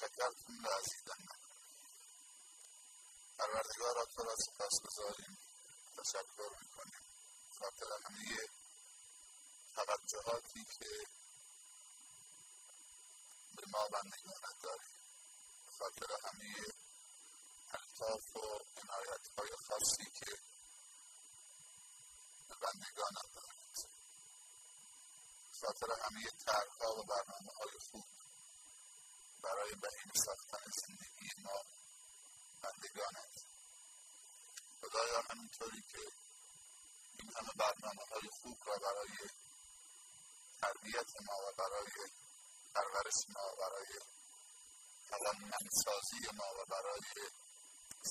شکرتم لعزیدن پروردگارا تو را سپاس گذاریم. تشکر می‌کنیم. خاطر همه توجهاتی که به ما بندگانت داریم خاطر همه الطاف و عنایت های خاصی که به بندگانت دارید خاطر همه طرحها و برنامه های خوب. برای بهین ساختن زندگی ما بندگانت خدایا همینطوری که این همه برنامه های خوب را برای تربیت ما و برای پرورش ما و برای توانمندسازی ما و برای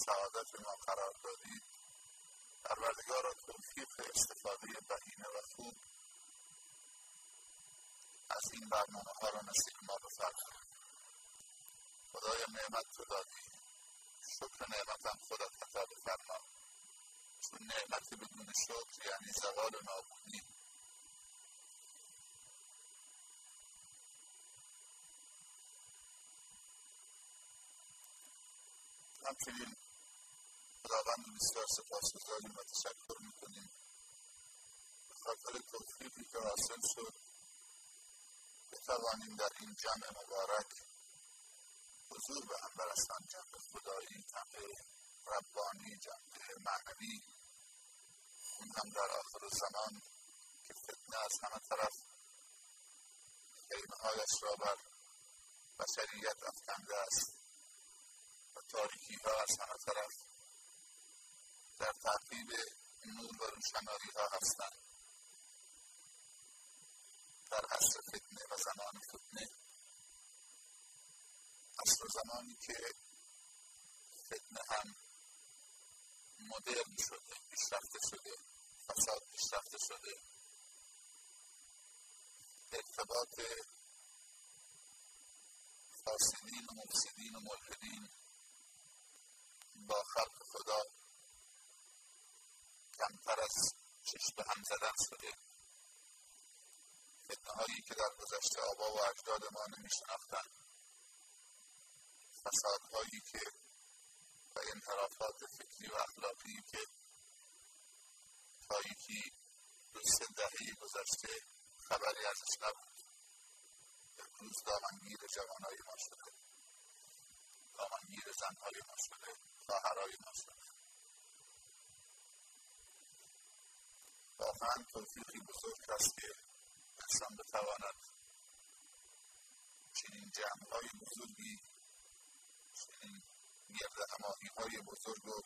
سعادت ما قرار دادید. پروردگار توفیق استفاده بهینه و خوب از این برنامه ها را نصیب ما بفرمایید. خدای نعمت تو دادی. شکر نعمتم خودت عطا بفرما چون نعمت بدون شکر یعنی زوال نابودی. همچنین خداوند بسیار سپاس گذاریم و تشکر می‌کنیم. به خاطر توفیقی که حاصل شد بتوانیم در این جمع مبارک حضور به هم برسان جمع خدایی جمع ربانی جمع معنوی. اون هم در آخر زمان که فتنه از همه طرف هایش را بر بشریت افکنده است و تاریکی ها از همه طرف در تعقیب نور و روشنایی ها هستند. در عصر فتنه و زمان فتنه عصر زمانی که فتنه هم مدرن شده پیشرفته شده فساد پیشرفته شده. ارتباط فاسدین و مفسدین و ملحدین با خلق خدا کمتر از چشم هم زدن شده. فتنه هایی که در گذشته آبا و اجداد ما نمی شناختن فسادهایی که و انحرافات فکری و اخلاقی که تا یکی دو سه دهه گذشته خبری ازش نبود. امروز دامنگیر جوانهای ما شده. دامنگیر زنهای ما شده. خواهرای ما شده. واقعا توفیقی بزرگ است که انسان بتواند چنین جمعهای بزرگی گرد هماهی های بزرگ و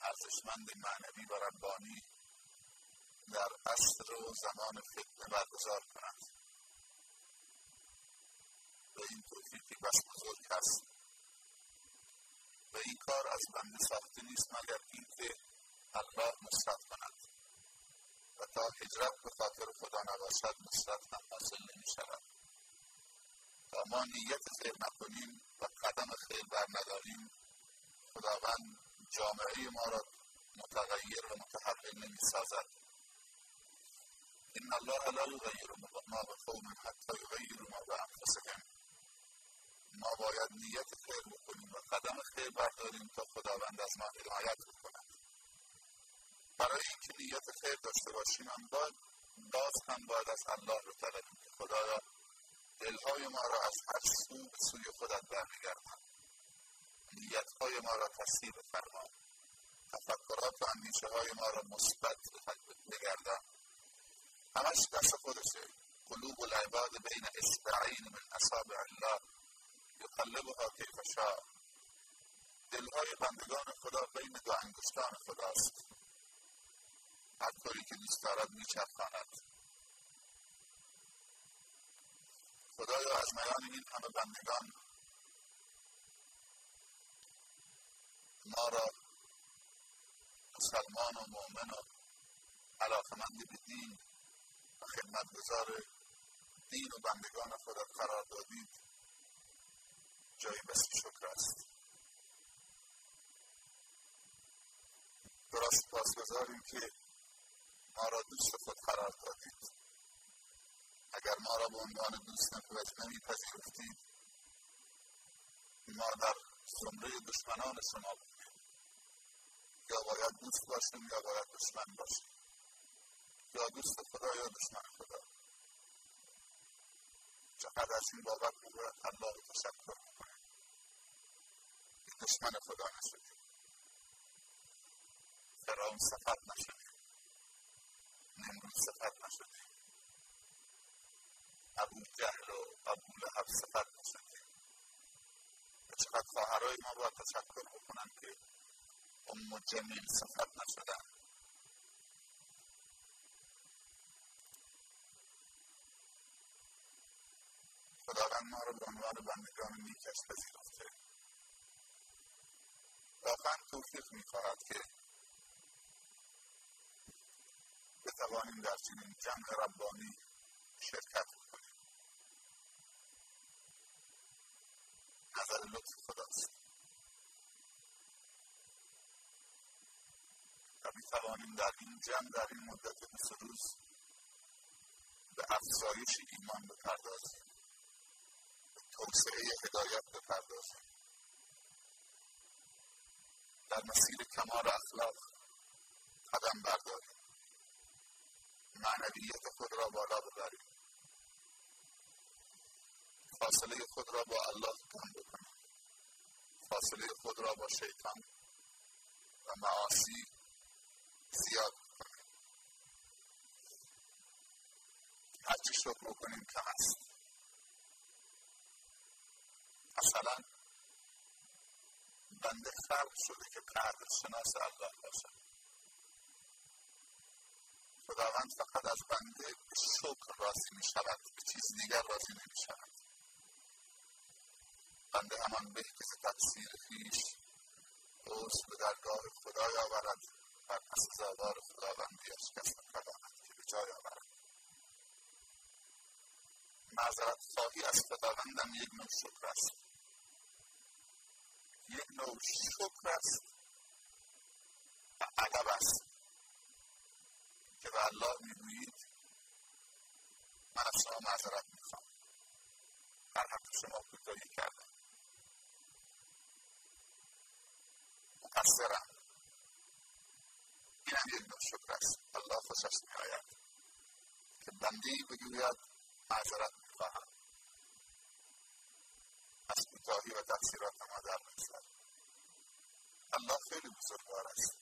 ارزشمند معنوی و ربانی در عصر و زمان فتنه برگزار کنند. و این توفیقی بس بزرگ هست. و این کار از بنده ساخته نیست مگر اینکه الله نصرت کند. و تا هجرت به خاطر خدا نباشد نصرت هم حاصل نمی شود تا ما نیت خیر نکنیم و قدم خیر بر نداریم خداوند جامعه ما را متغیر و متحول نمی سازد ان الله لا یغیر ما بقوم حتی یغیروا ما بانفسهم ما باید نیت خیر بکنیم و قدم خیر برداریم تا خداوند از ما حمایت بکند. برای اینکه نیت خیر داشته باشیم هم باید باز هم باید از الله رو طلبیم که خدایا دلهای ما را از هر سو به سوی خودت برمیگردان نیتهای ما را تصدیق فرما تفکرات و اندیشه های ما را مثبت بگردان. همش دست خودشه. قلوب العباد بین اصبعین من اصابع الله. یقلبها کیف شاء. دلهای بندگان خدا بین دو انگشتان خداست. هر طوری که دوست دارد میچرخاند. خدایا از میان این همه بندگان. ما را مسلمان و مؤمن و علاقمند به دین و خدمتگزار دین و بندگان خودت قرار دادید. جای بس شکر است. درست پاسگزاریم که ما را دوست خود قرار دادید. اگر ما را به عنوان دوست نمی پذیرفتید ما در زمره دشمنان شما بودیم یا باید دوست باشیم یا باید دشمن باشیم. یا دوست خدا یا دشمن خدا. چقدر از این بابت باید الله رو تشکر می‌کنیم. دشمن خدا نشدیم. فرعون صفت نشدیم. نمرود صفت نشدیم. ابو جهل و ابو لحب صفت نشدیم و چقدر خواهرای ما باید تشکر بکنن که ام جمیل صفت نشدن. خداوند ما رو به عنوان بندگان نیکش پذیرفته واقعا توفیق می‌خواهد که بتوانیم در چنین جمع ربانی شرکت کنیم نظر لطف خداست. و می‌توانیم در این جمع در این مدت بیست روز به افزایش ایمان بپردازیم. به توسعه هدایت بپردازیم. در مسیر کمال اخلاق قدم برداریم. معنویت خود را بالا ببریم. فاصله خود را با الله کم فاصله خود را با شیطان و معاصی زیاد بکنیم هرچی شکر بکنیم کم است مثلا بنده خلق شده که قدر شناس الله باشد خداوند فقط از بنده به شکر راضی می شود به چیز دیگر راضی نمی شود بنده همان به که تقصیر خویش عذر به درگاه خدای آورد و پس زادار خداوندیش کس نتواند که به جای آورد. معذرت خواهی از خداوندم یک نوع شکر است. یک نوع شکر است و ادب است که به الله می‌گویید من از شما معذرت می‌خوام. هر حق شما کوتاهی کردم. مقصرم اینم یک نوع شکر است. الله خوشش میآید. که بندی بگوید معذرت می‌خواهم. از کوتاهی و تقصیرات ما در الله خیلی بزرگوار است.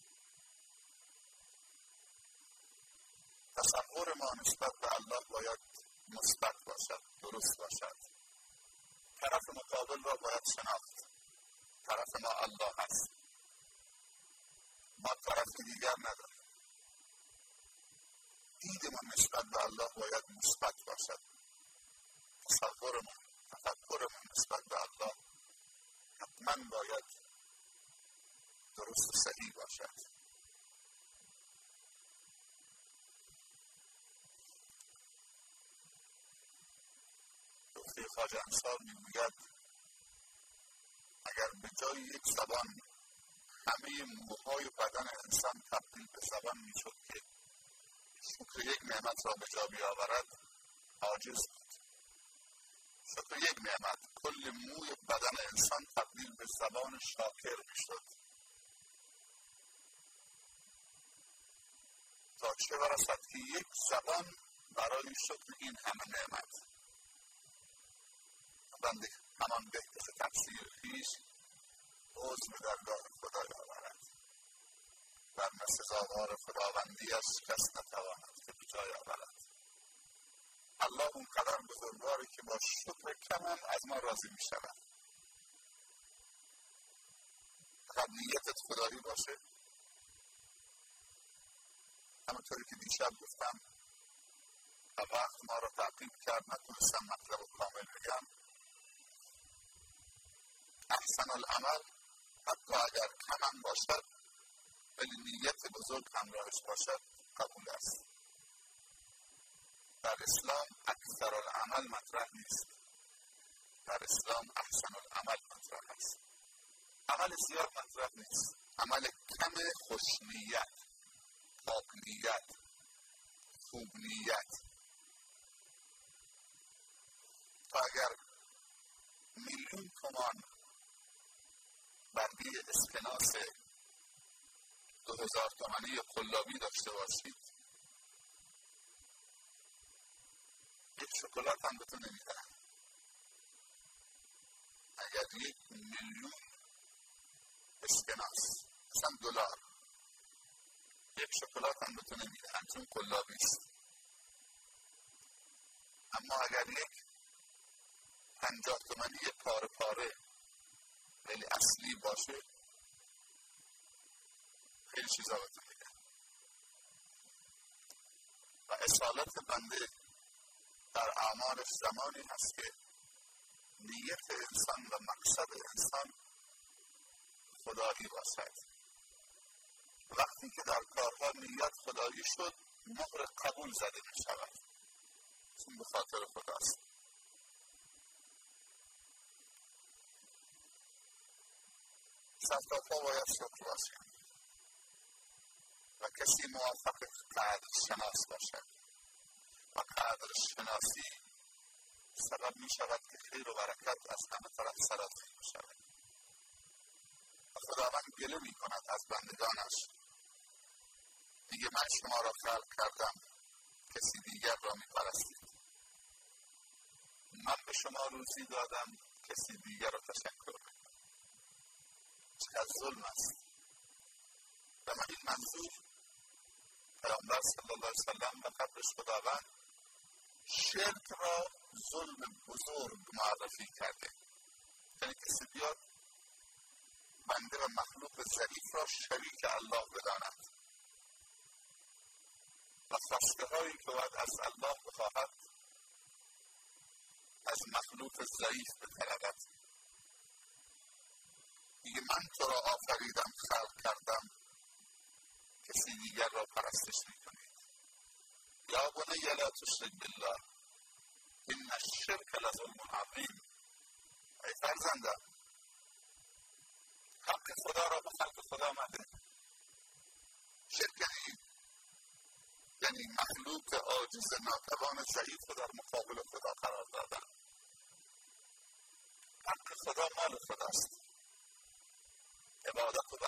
تصور ما نسبت به الله باید مثبت باشد درست باشد. طرف مقابل را باید شناخت. طرف ما الله هست. ما طرف دیگر نداریم دید ما نسبت به الله باید مثبت باشد. تصور ما تفکر ما نسبت به الله حتما باید درست و صحیح باشد. نکته خواجه انصار می‌گوید اگر به جای یک زبان همه موهای بدن انسان تبدیل به زبان می‌شد که شکر یک نعمت را به جا بیاورد عاجز بود. شکر یک نعمت کل موی بدن انسان تبدیل به زبان شاکر می‌شد. تا چه برسد که یک زبان برای شکر این همه نعمت؟ بنده همان به که تفسیر خیش عضو به درگاه خدا آورد ورنه سزاوار خداوندیش کس نتواند که به جای آورد. الله اون قدر بزرگواری که با شکر کم از ما راضی می شود. فقط نیتت خدایی باشه همونطوری که دیشب گفتم و وقت ما را تعقیب کرد نتونستم مطلب کامل بگم. احسن العمل حتی اگر کمم باشد ولی نیت بزرگ همراهش باشد قبول است. در اسلام اکثر العمل مطرح نیست. در اسلام احسن العمل مطرح است. عمل زیاد مطرح نیست. عمل کم خوشنیت پاکنیت خوبنیت تا اگر میلیون تومان برگه اسکناس دو هزار تومنی قلابی داشته باشید. یک شکلات هم بهتون نمیدن اگر یک میلیون اسکناس مثلا دلار یک شکلات هم بهتون نمیدن چون قلابی است. اما اگر یک پنجاه تومنی پاره پاره خیلی اصلی باشه. خیلی چیزا بهتون میگن. و اصالت بنده در اعمالش زمانی هست که نیت انسان و مقصد انسان خدایی باشد. وقتی که در کارها نیت خدایی شد مهر قبول زده می شود چون به خاطر خداست. ها باید شکر باشند و کسی موافق قدر شناس باشد. و قدر شناسی سبب می شود که خیر و برکت از همه طرف سرازیر می شود. و خداوند گله می کند از بندگانش. دیگه من شما را خلق کردم کسی دیگر را می پرستید. من به شما روزی دادم کسی دیگر را تشکر می چقدر ظلم است. من این منظور پیامبر صلی الله علیه وسلم و قبلش خداوند شرک را ظلم بزرگ معرفی کرده. یعنی کسی بیاد بنده و مخلوق ضعیف را شریک الله بداند. و خواسته هایی که باید از الله بخواهد از مخلوق ضعیف بطلبد. میگه من تو را آفریدم خلق کردم. کسی دیگر را پرستش می‌کنید یا بنی لا تشرک بالله. این الشرک لظلم عظیم. ای فرزندم. حق خدا را به خلق خدا مده. شرک یعنی یعنی مخلوق عاجز ناتوان ضعیف در مقابل خدا قرار دادن. حق خدا مال خداست. عبادت و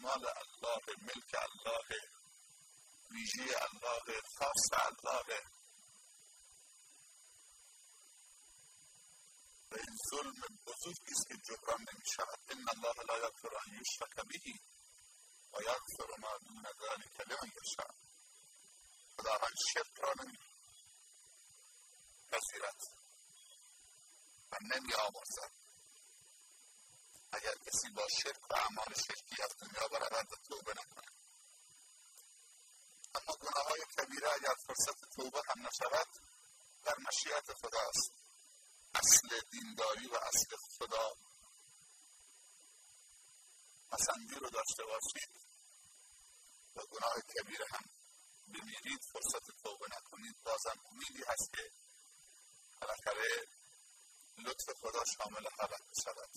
مال الله ملک الله؟ ویژه الله خاص الله. و این ظلم بزرگی است که جبران نمی شود ان الله لا یغفر ان یشرک به و یغفر ما دون ذلک لمن یشاء. خداوند شرک را نمی پذیرد و نمی آمرزد اگر کسی با شرک و اعمال شرکی از دنیا برود و توبه نکند. اما گناه های کبیره اگر فرصت توبه هم نشود در مشیت خداست. اصل دینداری و اصل خدا. پسندی رو داشته باشید و گناه کبیره هم بمیرید فرصت توبه نکنید. بازم امیدی هست که بالاخره لطف خدا شامل حالت بشود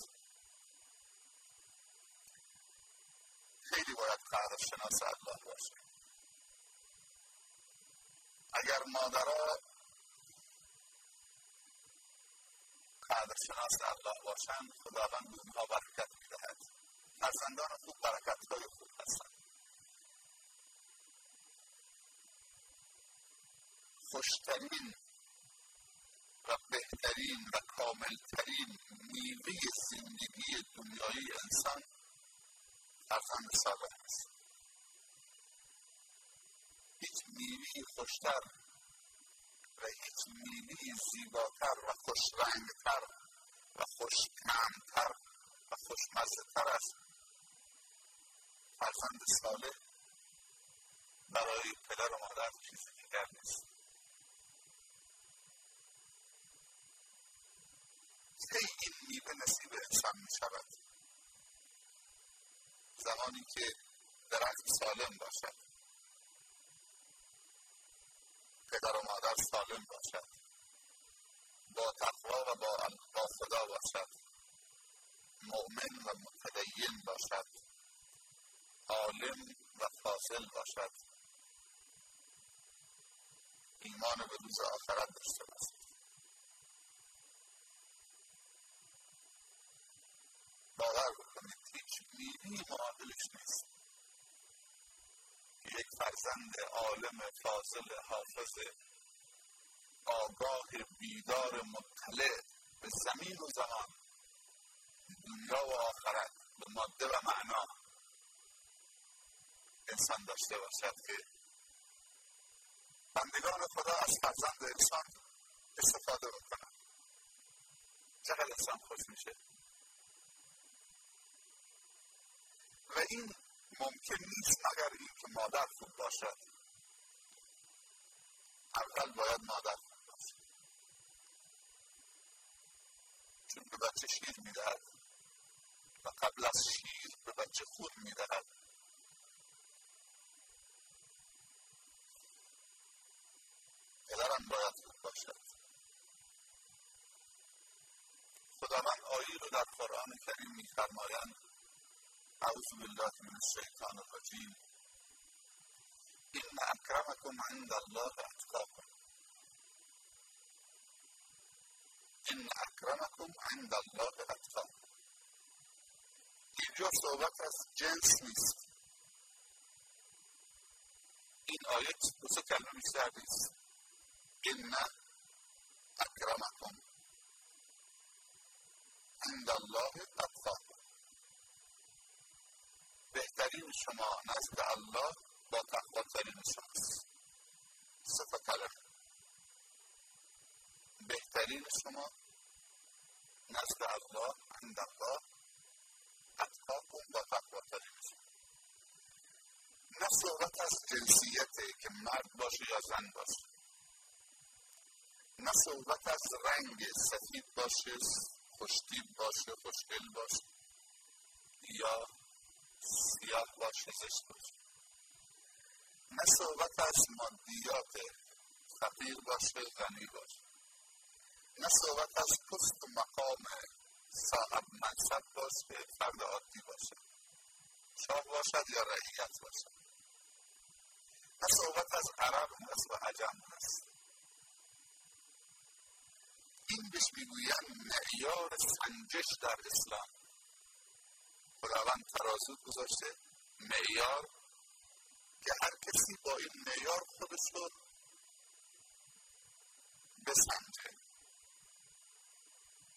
خیلی باید قدر شناس الله باشه اگر مادرها قدر شناس الله باشند خداوند اونها برکت می‌دهد. فرزندان خوب برکت های خوب هستند خوشترین و بهترین و کاملترین میوه زندگی دنیای انسان فرزند صالح است. هیچ میوی خوشتر و هیچ میوی زیباتر و خوشرنگتر و خوشتمتر و خوشمزه تر است. فرزند صالح برای پدر و مادر چیزی دیگر نیست. کی این میوه نصیب انسان می شود زمانی که درخت سالم باشد. پدر و مادر سالم باشد. با تقوا و با, با خدا باشد. مؤمن و متدین باشد. عالم و فاصل باشد. ایمان به روز آخرت داشته باشد. باور بکنید هیچ توش نیست. یک فرزند عالم فاضل حافظ آگاه بیدار مطلع به زمین و زمان دنیا و آخرت به ماده و معنا. انسان داشته باشد که بندگان خدا از فرزند انسان استفاده بکنن چقدر انسان خوش میشه. و این ممکن نیست مگر اینکه مادر خوب باشد. اول باید مادر خوب باشد چون به بچه شیر می‌دهد و قبل از شیر به بچه خود می‌دهد. پدرم باید خوب باشد. رو در قرآن کریم میفرمایند. أعوذ بالله من الشیطان الرجیم إن اکرمکم عند الله اتقاکم إن اکرمکم عند الله اتقاکم اینجا صحبت از جنس نیست این آیت دو سه کلمه بیشتر نیست إن اکرمکم عند الله اتقاکم بهترین شما نزد الله با تقواترین شماست تا کلمه بهترین شما نزد الله عند الله اتقاکم با تقواترین شما. نه صحبت از جنسیته که مرد باشه یا زن باشه. نه صحبت از رنگ سفید باشه خوشتیب باشه خوشگل باشه یا سیاه باشه زشت باشه نه صحبت از مادیات فقیر باشه غنی باشه نه صحبت از پست و مقام صاحب منصب باشه فرد عادی باشه. شاه باشد یا رعیت باشد. نه صحبت از عرب هست و عجم هست. این بهش می‌گویند معیار سنجش در اسلام. خداوند ترازو گذاشته. معیار که هر کسی با این معیار خودش رو بسنجه.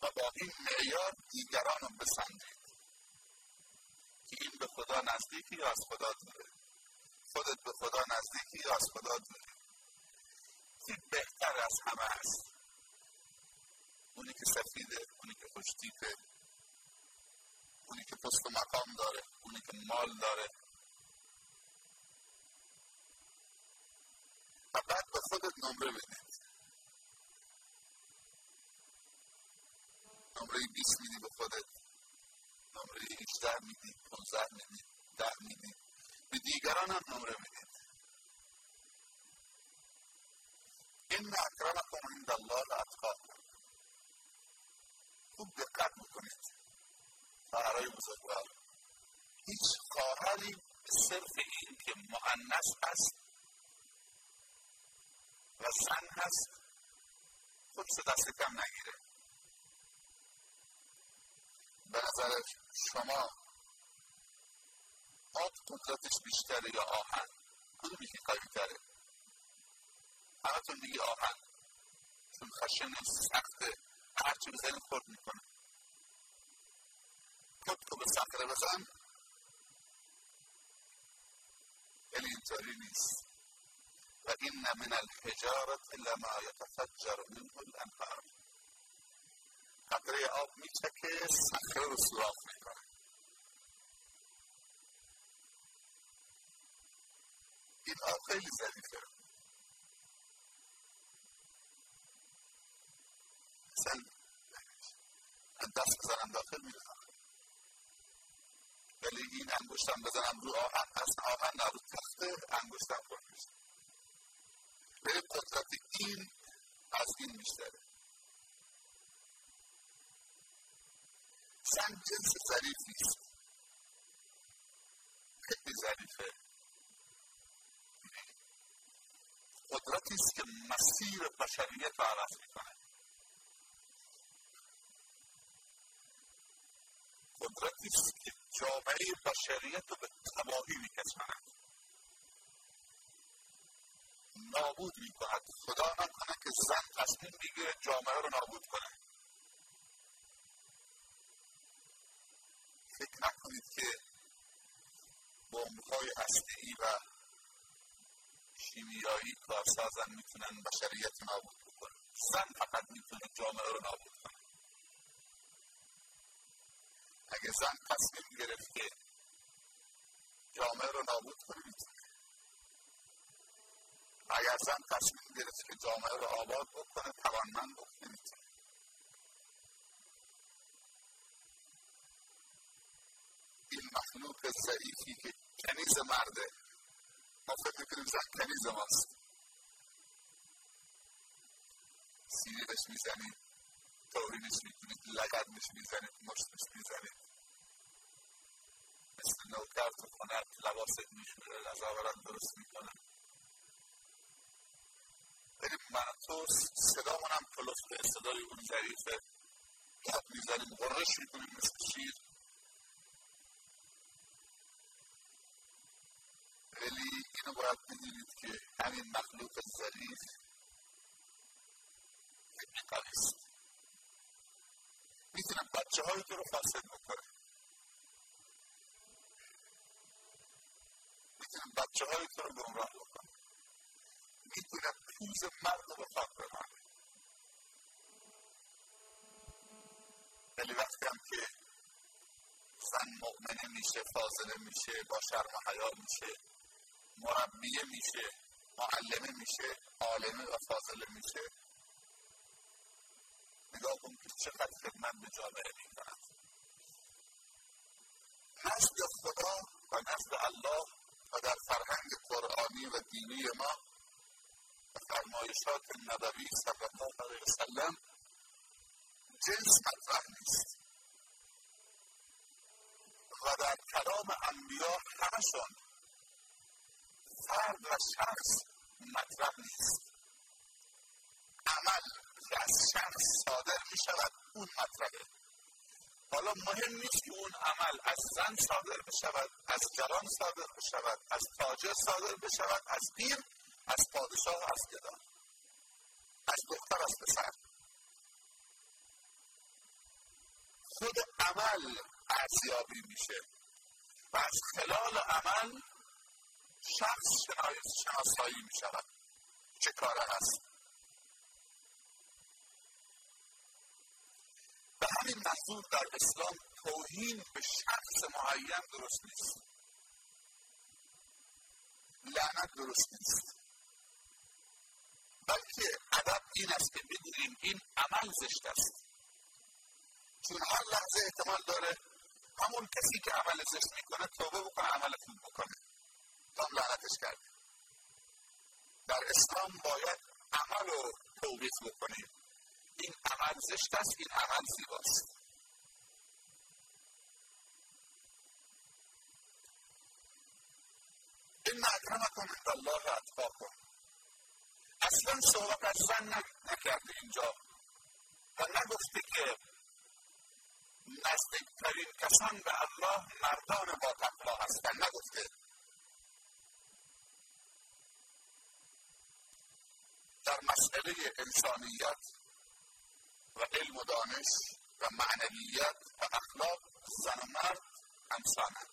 و با این معیار دیگران رو بسنجید که این به خدا نزدیکی یا از خدا دوره خودت به خدا نزدیکی یا از خدا دوره کی بهتر از همه است. اونی که سفیده اونی که خوشتیپه اونی که پست و مقام داره اونی که مال داره. و بعد به خودت نمره بدید نمره 20 میدی به خودت. نمره 18 میدی 15 میدی 10 میدی. به دیگران هم نمره می‌دید این اکرمکم عند الله اتقاکم خوب دقت می‌کنید خواهرای بزرگوار. هیچ خواهری به صرف این که معنس هست و زن هست خودش دست کم نگیره. به نظر شما آب قدرتش بیشتره یا آهن؟ کدومی که قوی تره همتون میگی آهن. چون خشن سخته. هرچی بزنی خورد می‌کنه. على الانترينيس فإن من الحجارة إلا ما يتفجر منه الأنهار. قطرة أو میچکه صخره رو سوراخ میکنه. این آب خیلی ظریفه. مثلا دست بزنم داخل میرم ولی این انگشتم بزنم رو آهن اصلا آهن نه رو تخت انگشتم خورد میشه قدرت این از این بیشتره. زن جنس ظریفی است. خیلی ظریفه. قدرتی است که مسیر بشریت رو عوض می‌کنه قدرتی است که جامعه بشریت رو به تباهی میکشاند نابود می‌کند. خدا نکنه که زن تصمیم جامعه رو نابود کنه. فکر نکنید که بمبهای هسته‌ای و شیمیایی کارسازن می‌تونن بشریت نابود بکنن. زن فقط می‌تونه جامعه رو نابود کنه. اگه زن تصمیم گرفت که جامعه رو نابود کنه می‌تونه اگر زن تصمیم گرفت که جامعه رو آباد بکنه توانمند بکنه می‌تونه این مخلوق ضعیفی که کنیز مرده ما فکر می‌کنیم زن کنیز ماست. سیری بهش می‌زنیم. تورینش می‌کنید لگدش می‌زنید مشتش می‌زنید مثل نوکر تو خونه لباست میشوره لذاورت درست می‌کنن ولی من تو صدامون هم کلفته صدای اون ظریفه. گپ می‌زنیم غرش می‌کنیم مثل شیر. ولی اینو باید بدونید که همین مخلوق ظریف فکر است می‌تونه بچه های تو رو فاسد بکنه. می‌تونه بچه های تو رو گمراه بکنه می‌تونه پوز مرد رو خاک ببره ولی وقتی هم که زن مؤمنه میشه فاضله میشه با شرم و حیا میشه مربیه میشه معلمه میشه عالمه و فاضله میشه نگاه کن که چقدر خدمت به جامعه می‌کند نزد خدا و نزد الله و در فرهنگ قرآنی و دینی ما و فرمایشات نبوی صلی الله علیه وسلم جنس مطرح نیست. و در کلام انبیا همشون فرد و شخص مطرح نیست. عمل از شخص صادر می شود اون مطرحه حالا مهم نیست که اون عمل از زن صادر بشود از جوان صادر بشود از تاجر صادر بشود از پیر از پادشاه از گدا. از دختر از پسر. خود عمل ارزیابی میشه و از خلال عمل شخص شناسایی می شود چه کاره هست به همین محضور در اسلام توهین به شخص معین درست نیست. لعنت درست نیست. بلکه ادب این است که بدونیم این عمل زشت است. چون هر لحظه احتمال داره همون کسی که عمل زشت می‌کنه توبه بکنه عمل خوب بکنه. تا لعنتش کرده. در اسلام باید عمل رو توبیخ بکنیم. این عمل زشت است این عمل زیباست. این اکرمکم عند الله اتقاکم اصلا صحبت از زن نکرده اینجا. و نگفته که نزدیکترین کسان به الله مردان با تقوا هستند نگفته. در مسئله انسانیت و علم و دانش و معنویت و اخلاق زن و مرد همسانند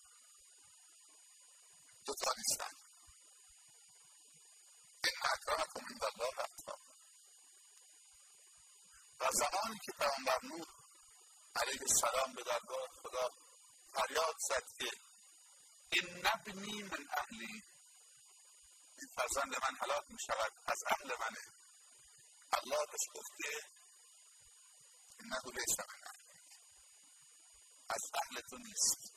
دوتا نیستن. این اکرمکم عند الله اتقاکم و زمانی که پیامبر نور علیه السلام به درگاه خدا فریاد زد که این نبنی من اهلی. این فرزند من هلاک می شود از اهل منه. الله بهش انه لیس من از اهل تو نیست.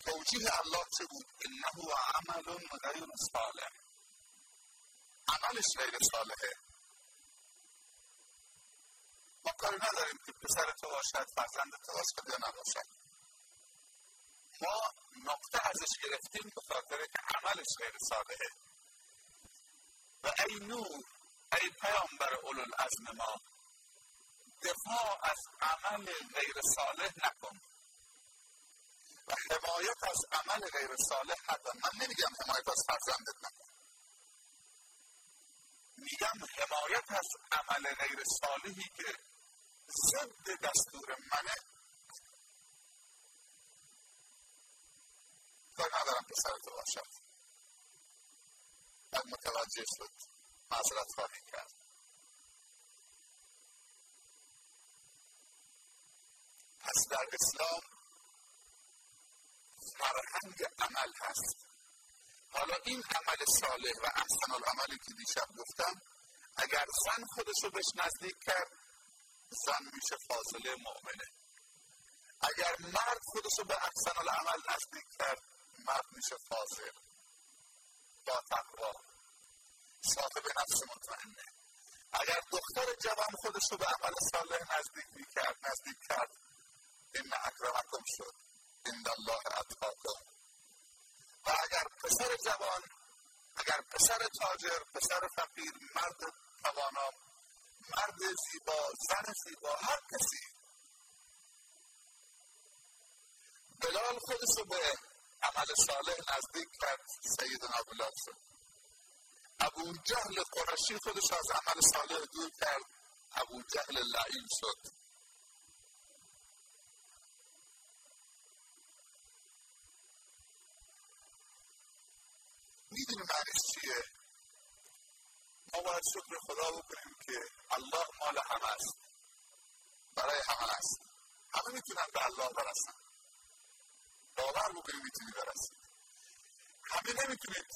توجیه الله چه بود؟ انه عمل غیر صالح. عملش غیر صالحه. ما کاری نداریم که پسر تو باشد فرزند تو باشد یا نباشد. ما نقطه ازش گرفتیم به خاطر که عملش غیر صالحه. و ای نور ای پیامبر اولو العزم ما دفاع از عمل غیر صالح نکن. و حمایت از عمل غیر صالح حتی من نمیگم حمایت از فرزندت نکن. میگم حمایت از عمل غیر صالحی که ضد دستور منه. کار ندارم پسرت باشد. بعد متوجه شد معذرت خواهی کرد. پس در اسلام فرهنگ عمل هست. حالا این عمل صالح و احسن العملی که دیشب گفتم اگر زن خودش رو بهش نزدیک کرد زن میشه فاصله مؤمنه. اگر مرد خودش رو به احسن العمل نزدیک کرد مرد میشه فاضل. با تقوا. صاحب نفس مطمئنه. اگر دختر جوان خودش رو به عمل صالح نزدیک می‌کرد نزدیک کرد این اکرمکم شد این الله اتقاکم و اگر پسر جوان اگر پسر تاجر پسر فقیر مرد توانا مرد زیبا زن زیبا هر کسی. بلال خودش رو به عمل صالح نزدیک کرد سیدنا بلال شد. ابو جهل قرشی خودش از عمل صالح دور کرد ابو جهل لعین شد. می‌دونی معنیش چیه؟ ما باید شکر خدا بکنیم که الله مال همه است. برای همه است. همه می‌تونن به الله برسن. باور بکنید می‌تونید برسید. همه نمی‌تونید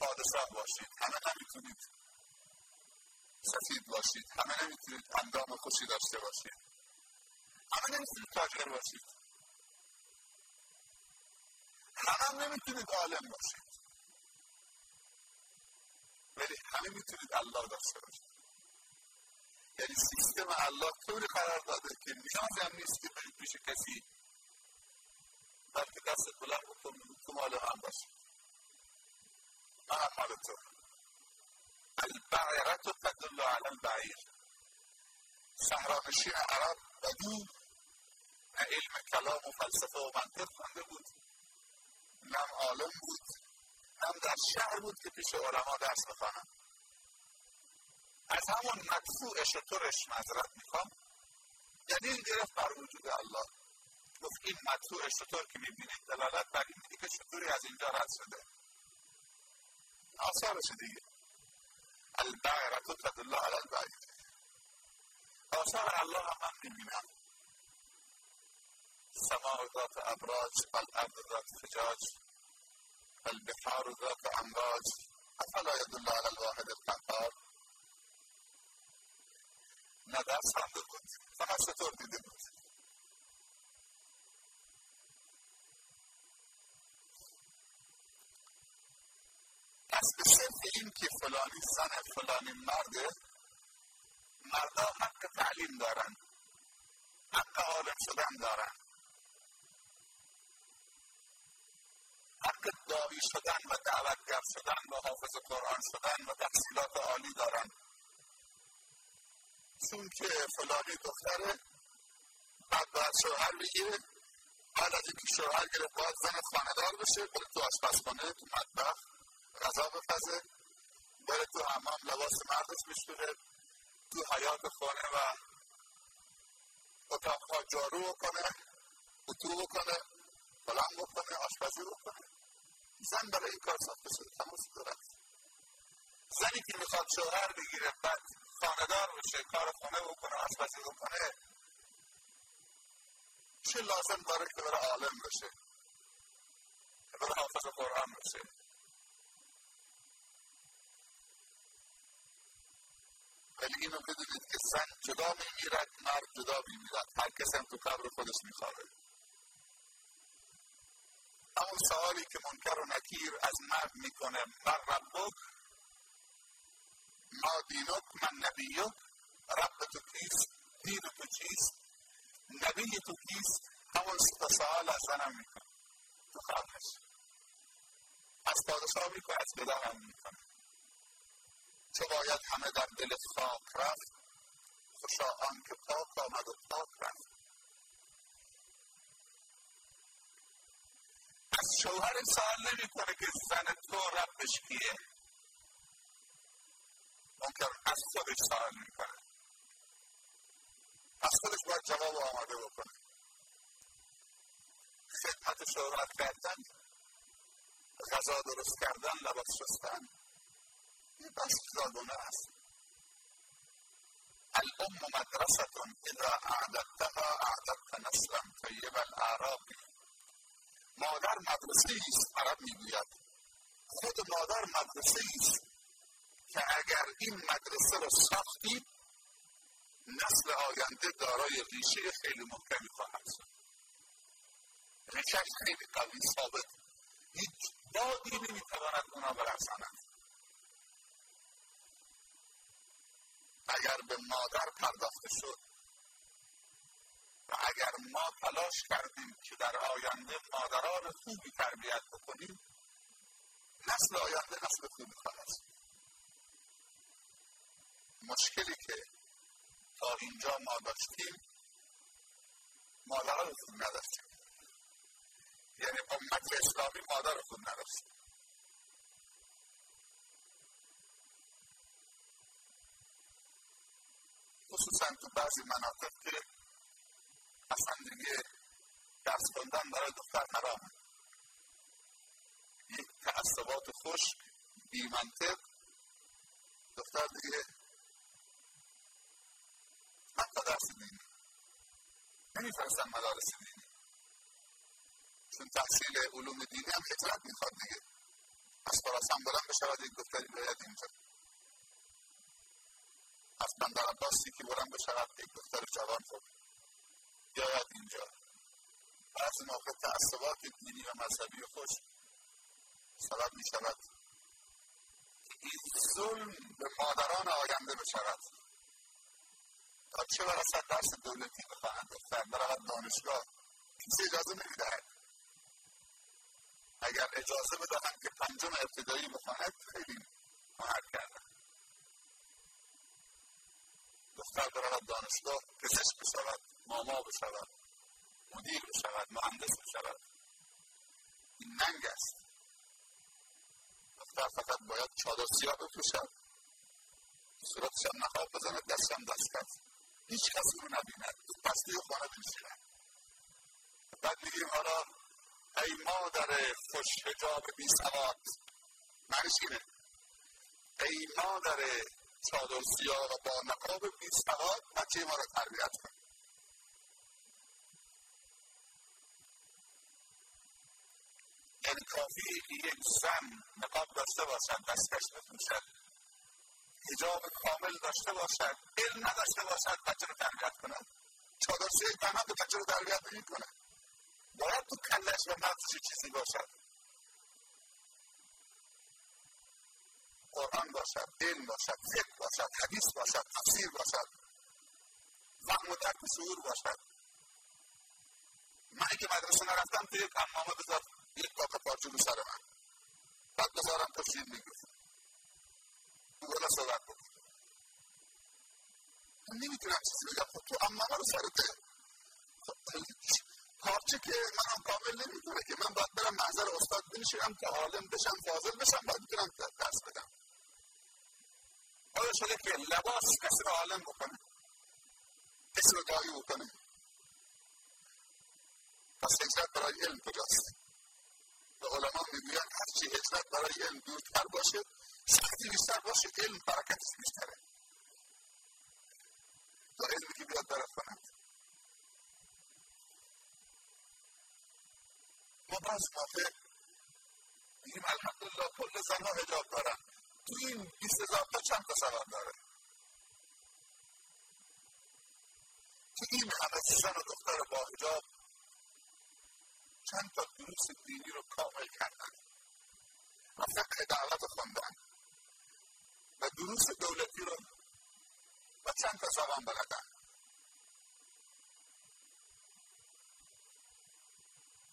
پادشاه باشید. همه نمی‌تونید سفید باشید. همه نمی‌تونید اندام خوشی داشته باشید. همه نمی‌تونید تاجر باشید. همه نمی‌تونید عالم باشید. ولی همه میتونید الله داشته باشید یعنی سیستم الله طوری قرار داده که نیازی هم نیست که برید پیش کسی بلکه دست بلند تو مال من باشید من هم مال تو البعیرت تدل علی البعیر صحرانشین عرب بدو نه علم کلام و فلسفه و منطق خونده بود نه عالم بود هم در شهر بود که پیش علما درس بخوانم از همون مدفوع شطورش مذرت می‌خوام. دلیل گرفت بر وجود الله. گفت این مدفوع شطور که می‌بینید دلالت بر این که شطوری از اینجا رد شده؟ آثارش دیگه. البعرت تدل علی البعیر آثار الله هم من می‌بینم. سماع ذات ابراج الارض ذات فجاج البحار ذات امواج افلا يدل على الواحد القهار نه درس هم بود فقط چطور دیده بود. پس به صرف این که فلانی زن فلانی مرده مردا حق تعلیم دارن حق عالم شدن دارن. حق داوی شدن و دعوتگر شدن و حافظ قرآن شدن و تحصیلات عالی دارن. چون که فلانی دختره بعد باید شوهر بگیره بعد از اینکه شوهر گرفت باید زن خاندار بشه بره تو آشپزخانه تو مطبخ غذا بپزه بره تو حمام لباس مردش بشوره تو حیات خانه و اتاقها جارو بکنه اتو بکنه فلان بکنه آشپزی بکنه. زن برای این کار ساخته شده تمام دارد زنی که می‌خواد شوهر بگیره بعد خاندار بشه کار خونه بکنه آشپزی بکنه چه لازم داره که بره عالم بشه که بره حافظ قرآن بشه. ولی اینو بدونید که زن جدا میمیرد مرد جدا میمیرد. هر هم تو قبر خودش میخواره همون سوالی که منکر و نکیر از مرد می‌کنه. من ربک ما دینک من نبیک. رب تو کیست؟ دین تو چیست؟ نبی تو کیست؟ همون سوال از زنم می‌کنه. تو قبرش از پادشاه می‌کنه از پدر هم می‌کنه. چه باید همه در دل خاک رفت. خوشا آن که پاک آمد و پاک رفت. از شوهر سوال نمی‌کنه که زن تو ربش کیه؟ ممکن از خودش سوال می‌کنه. از خودش باید جواب آماده بکنه. خدمت شوهر کردن غذا درست کردن لباس شستن یه بس زادونه است. الام مدرسة اذا اعددتها اعددت نسلا طیب الاعراب مادر مدرسه است عرب می‌گوید. خود مادر مدرسه است که اگر این مدرسه را ساختی نسل آینده دارای ریشه خیلی محکمی خواهد شد. ریشهش خیلی قوی ثابت. هیچ بادی نمی‌تواند اونا برساند اگر به مادر پرداخته شد و اگر ما تلاش کردیم که در آینده مادران خوبی تربیت بکنیم نسل آینده نسل خوبی خواهد مشکلی که تا اینجا ما داشتیم مادران خوب نداشتیم. یعنی امت اسلامی مادر خوب نداشت خصوصا تو بعضی مناطق که اصلا دیگه درس خوندن برای دختر حرامه یک تعصبات خشک بی منطق دختر دیگه حتی درس دینی نمیفرستن مدارس دینی چون تحصیل علوم دینی هم خطرت می‌خواد دیگه. از خراسان بلند بشود یک دختری باید اینجا. از بندر عباسی که بلند بشود یک دختر جوان خود بیاید اینجا. بعضی موقع تعصبات دینی و مذهبی خوش سبب می شود این ظلم به مادران آینده بشود. تا چه برسد درس دولتی بخواهند دختر برود دانشگاه. کسی اجازه نمی‌دهد؟ اگر اجازه بدهند که پنجم ابتدایی بخواند خیلی هنر کردن دختر برود دانشگاه پزشک بشود. ماما بشود مدیر بشود مهندس بشود. این ننگ است. دختر فقط باید چادر سیاه بپوشد صورتش هم نقاب بزند دست هم دست کرد هیچ کسی رو نبیند. پستی خانه بنشیند. بعد میگیم حالا ای مادر خوش حجاب بی سواد معنیش اینه ای مادر چادر سیاه و با نقاب بی سواد بچه ما رو تربیت کن. یعنی کافی یک زن نقاب داشته باشد دستکش بپوشد حجاب کامل داشته باشد علم نداشته باشد بچه رو تربیت کند چادر تنها به بچه رو تربیت نمی کند باید تو کلش و مغزش چیزی باشد. قرآن باشد علم باشد فکر باشد حدیث باشد تفسیر باشد. فهم و درک شعور باشد. من که مدرسه نرفتم توی یک حمامه بذار یک کاکا پارچه رو سر من. بعد بذارم تو شیر می‌گفت بگولا صحبت بکن من نمی‌تونم چیزی بگم. خب تو حمامه رو سرته. پارچه که منم کامل نمی‌تونه که من باید برم محضر استاد بنشینم که عالم بشم فاضل بشم باید می‌تونم درس بدم. آیا شده که لباس کسی رو عالم بکنه؟ کسی رو دایی بکنه؟ پس هجرت برای علم کجاست؟ و علما می‌گویند هرچی هجرت برای علم دورتر باشه سختی بیشتر باشه علم برکتش بیشتره. تا علمی که بیاد برد کند ما بعض موقع میگیم الحمدلله کل زنها هجاب دارن تو این بیست هزار تا چند تا داره؟ که این همه زن و دختر با هجاب چند تا دروس دینی رو کامل کردن. و فقه دعوت خوندن. و دروس دولتی رو و چند تا زبان بلدن.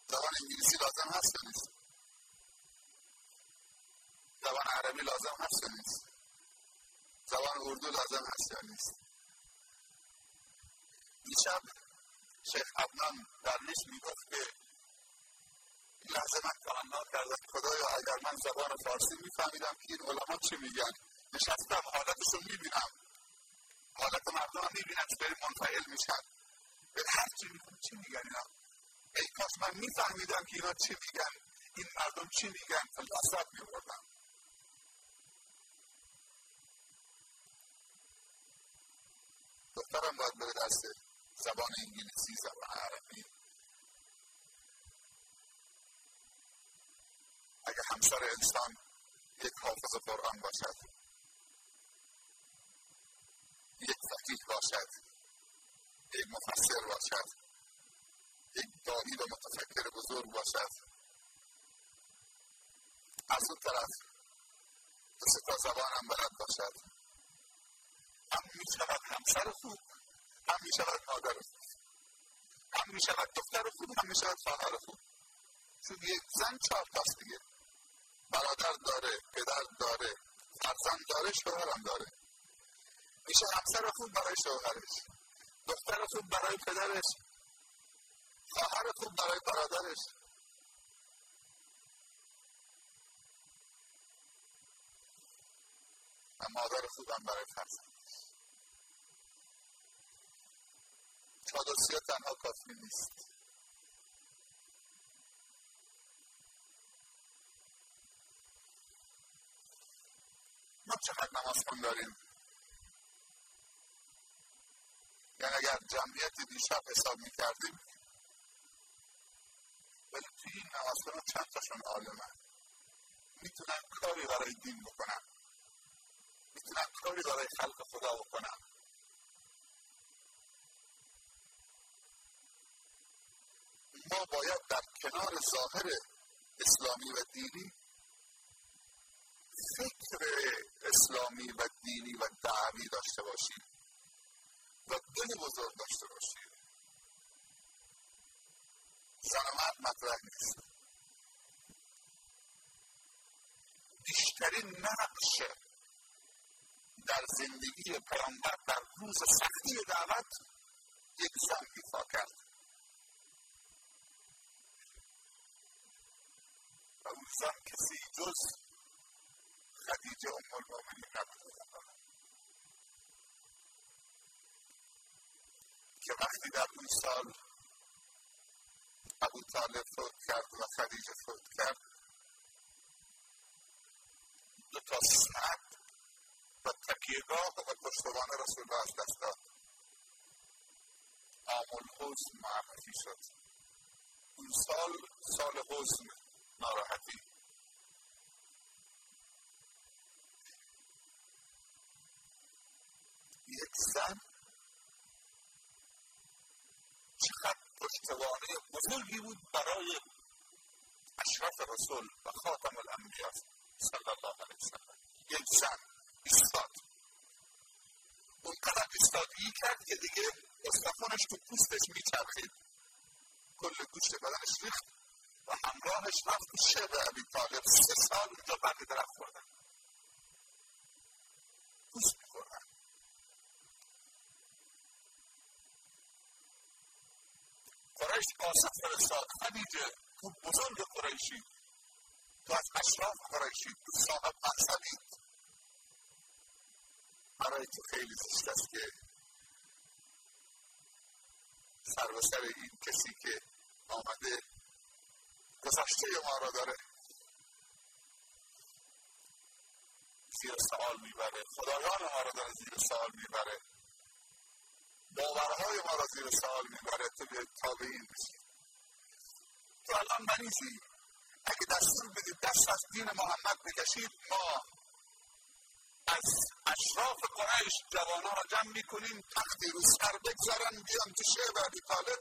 زبان انگلیسی لازم هست نیست؟ زبان عربی لازم هست نیست؟ زبان اردو لازم هست نیست؟ دیشب شیخ عدنان درویش می‌گفت که لحظه من تمنا کردم. خدایا اگر من زبان فارسی میفهمیدم که این علما چی میگن؟ نشستم حالتشون می‌بینم. حالت مردم هم می‌بینم چطوری منفعل میشن. هر چی میگن چی میگن اینا؟ ای کاش من میفهمیدم که اینا چی میگن. این مردم چی میگن؟ فلسفت میبردم. دخترم باید بره درس زبان انگلیسی زبان عربی. اگه همسر انسان یک حافظ قرآن باشد یک فقیه باشد یک مفسر باشد یک دانی و متفکر بزرگ باشد از اون طرف دو تا زبان هم بلد باشد. هم می شود همسر خوب هم می شود مادر خوب هم می شود دختر خوب هم می شود خواهر خوب. چون یک زن چهار تاست دیگه. برادر داره پدر داره فرزند داره شوهرم داره. میشه همسر خوب برای شوهرش دختر خوب برای پدرش خواهر خوب برای برادرش. و مادر خوبم برای فرزندش. چادرسی تنها کافی نیست. ما چقدر نماز خون داریم. یعنی اگر جمعیت دیشب حساب می کردیم ولی توی این نماز چند تاشون عالمن می‌تونن کاری برای دین بکنن. می‌تونن کاری برای خلق خدا بکنن. ما باید در کنار ظاهر اسلامی و دینی فکر اسلامی و دینی و دعوی داشته باشیم و دل بزرگ داشته باشیم زن مرد مطرح نیست. بیشترین نقش در زندگی پیامبر در روز سختی دعوت یک زن ایفا کرد. و اون زن کسی جز خدیجه ام المؤمنین نبود. که وقتی در اون سال ابو طالب فوت کرد و خدیجه فوت کرد دو تا سعد و تکیهگاه و پشتوان رسول الله از دست داد. عام الحزن معرفی شد. اون سال سال حزن ناراحتی. یک زن چقدر پشتوانه بزرگی بود برای اشرف رسول و خاتم الانبیا صلی الله علیه وسلم یک زن ایستاد. اون قدر ایستادگی کرد که دیگه استخونش تو پوستش میچرخید. کل گوشت بدنش ریخت و همراهش رفت تو شعب ابی طالب. سه سال اونجا برگ درخت خوردن. پوست قریش قاصد فرستاد خدیجه تو بزرگ قریشی. تو از اشراف قریشی تو صاحب منصبید برای تو خیلی زشت است که سر و سر این کسی که آمده گذشته ما را داره. زیر سوال می‌بره. خدایان ما را داره زیر سوال می‌بره. باورهای ما را زیر سوال می‌بره تابعین بشید تو الان مریضی؟ اگه دستور بدید دست از دین محمد بکشید ما از اشراف قریش جوانا را جمع می‌کنیم تختی رو سر بگذارن بیان تو شعب عبی طالب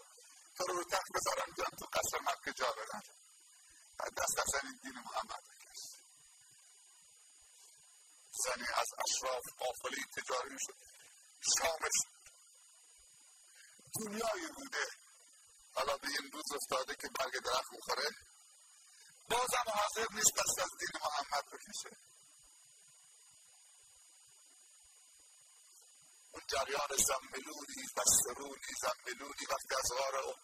تو رو تخت بذارن بیان تو قصر مکه جا بدن. دست از این دین محمد بکش. زنی از اشراف قافله تجاری شد شامش دنیایی بوده. حالا به این روز افتاده که برگ درخت می‌خوره. بازم حاضر نیست دست از دین محمد بکشه. اون جریان زملونی و سرونی زملونی وقتی از غار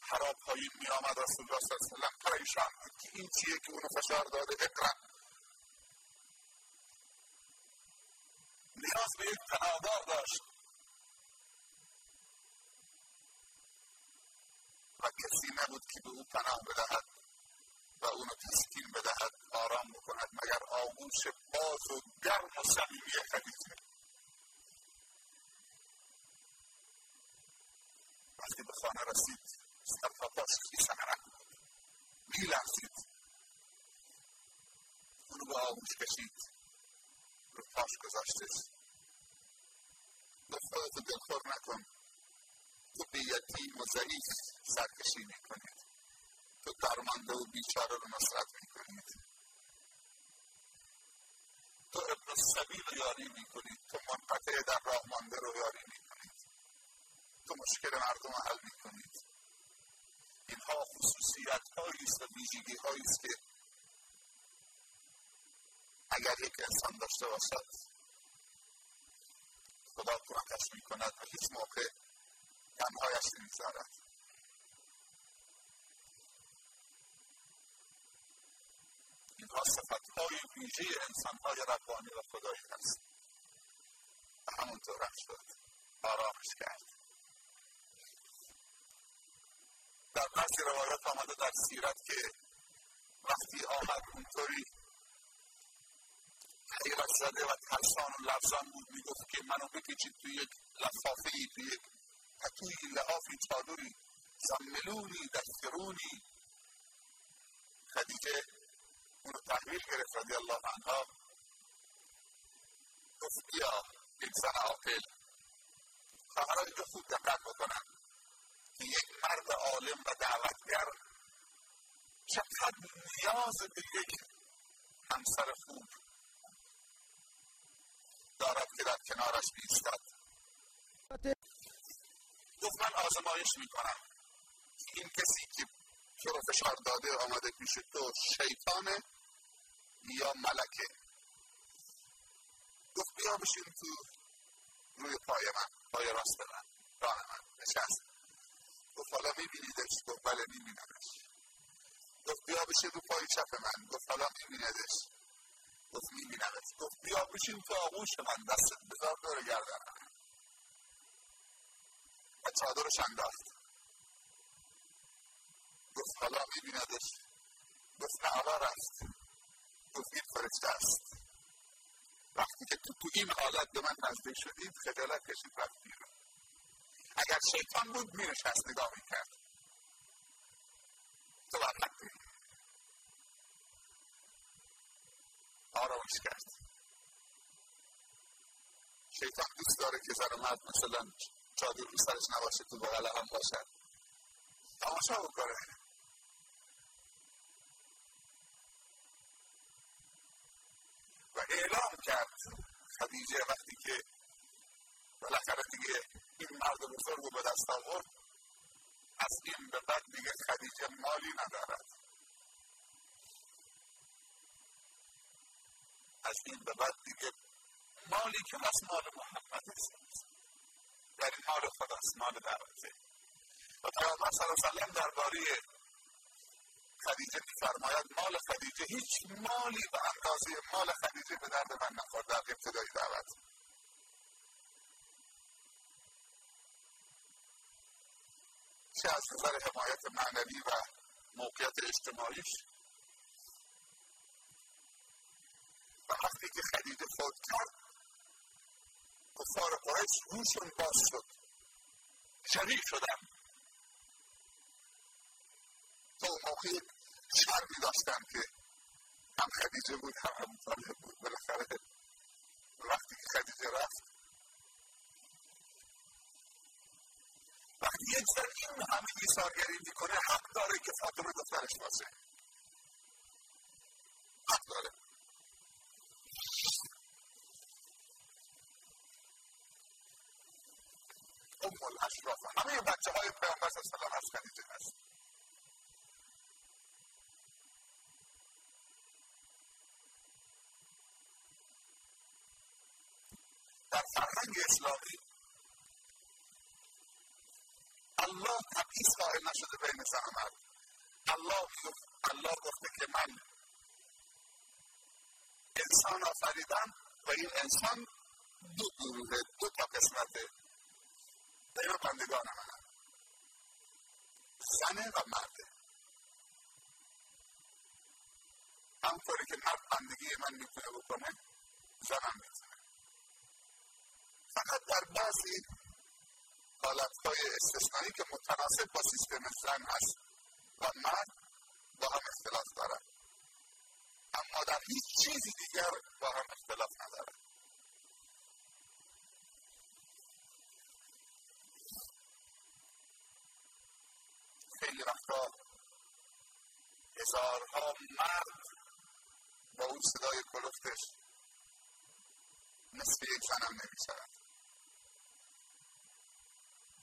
حراب پایین می آمد رسول الله صلی الله علیه و پریشان بود که این چیه که اونو فشار داده اقرا. نیاز به یک پناهگاه داشت. و کسی نبود که به او پناه بدهد و اونو تسکین بدهد آرام بکند مگر آغوش باز و گرم و صمیمی خدیجه وقتی به خانه رسید سر تا پاش خیس عرق بود. میلرزید. اونو به آغوش کشید. رو پاش گذاشتش گفت خودتو دلخور نکن. تو به یتیم و ضعیف. سرکشی می‌کنید. تو درمانده و بیچاره رو نصرت می‌کنید. تو ابن سبیل یاری می‌کنید. تو منقطع در راه مانده رو یاری می‌کنید. تو مشکل مردم حل می‌کنید. اینها خصوصیت هایی است و ویژگی است که اگر یک انسان داشته باشد خدا کمکش می‌کند و هیچ موقع تنهایش نمی‌گذارد. اینها صفت های ویژه انسان های ربانی و خدایی هست و همونطور هم شد. آرامش کرد. در بعضی روایات آمده در سیرت که وقتی آمد اونطوری حیرت زده و ترسان و لرزان بود می‌گفت که منو بکشید توی یک لفافه ای توی یک پتوی لحافی چادری. زملونی دسترونی. خدیجه اونو تحویل گرفت رضی الله عنها. گفت بیا این زن عاقل. خواهرها اینجا خوب دقت بکنن. که یک مرد عالم و دعوتگر چقدر نیاز به یک همسر خوب دارد که در کنارش بیستد. گفت من آزمایش می‌کنم. این کسی که تو رو فشار داده آمده پیش تو شیطانه یا ملکه. گفت بیا بشین تو روی پای من پای راست من راه من نشست. گفت حالا میبینیدش؟ گفت بله میبینمش. گفت بیا بشین رو پای چپ من. گفت حالا میبیندش گفت میبینمش گفت بیا بشین تو آغوش من دستت بذار دور گردنم. و چادرش انداخت. حالا میبیندش. گفت نه رفت. گفت این فرشته است. وقتی که تو تو این حالت به من نزدیک شدید خجالت کشید رفت بیرون. اگر شیطان بود مینشست نگاه می‌کرد. تو باید آرامش کرد. شیطان دوست داره که زن مرد مثلا چادر رو سرش نباشه تو بغل هم باشد. تماشا بکنه. و اعلام کرد. خدیجه وقتی که بالاخره دیگه این مرد بزرگ رو به دست آورد از این به بعد دیگه خدیجه مالی ندارد. از این به بعد دیگه مالی که از مال محمد است. یعنی مال خداست مال دعوته. و پیامبر صلی الله علیه و درباره خدیجه میفرماید مال خدیجه هیچ مالی به اندازه مال خدیجه به درد من نخورد. در ابتدای دعوت. چه از نظر حمایت معنوی و موقعیت اجتماعیش؟ و وقتی که خدیجه فوت کرد کفار قریش روشون باز شد. شریک شدن. اون موقع شرمی داشتن که هم خدیجه بود هم هم طالب بود. بالاخره وقتی که خدیجه رفت وقتی یک زن این همه ایثارگری می‌کنه حق داره که فاطمه دخترش باشه. حق داره. ام الاشراف. همه بچه های پیامبر صلی الله علیه و از خدیجه هست. در فرهنگ اسلامی الله تبعیض قائل نشده بین زن و مرد الله الله گفته که من انسان آفریدم و این انسان دو گروه دو تا قسمته اینا بندگان منم زنه و مرده همطوری که مرد بندگی من می‌تونه بکنه زنم می‌تونه فقط در بعضی حالتهای استثنایی که متناسب با سیستم زن هست و مرد با هم اختلاف دارن. اما در هیچ چیزی دیگر با هم اختلاف ندارن. خیلی وقتا هزارها مرد با اون صدای کلفتش مثل یک زنم نمی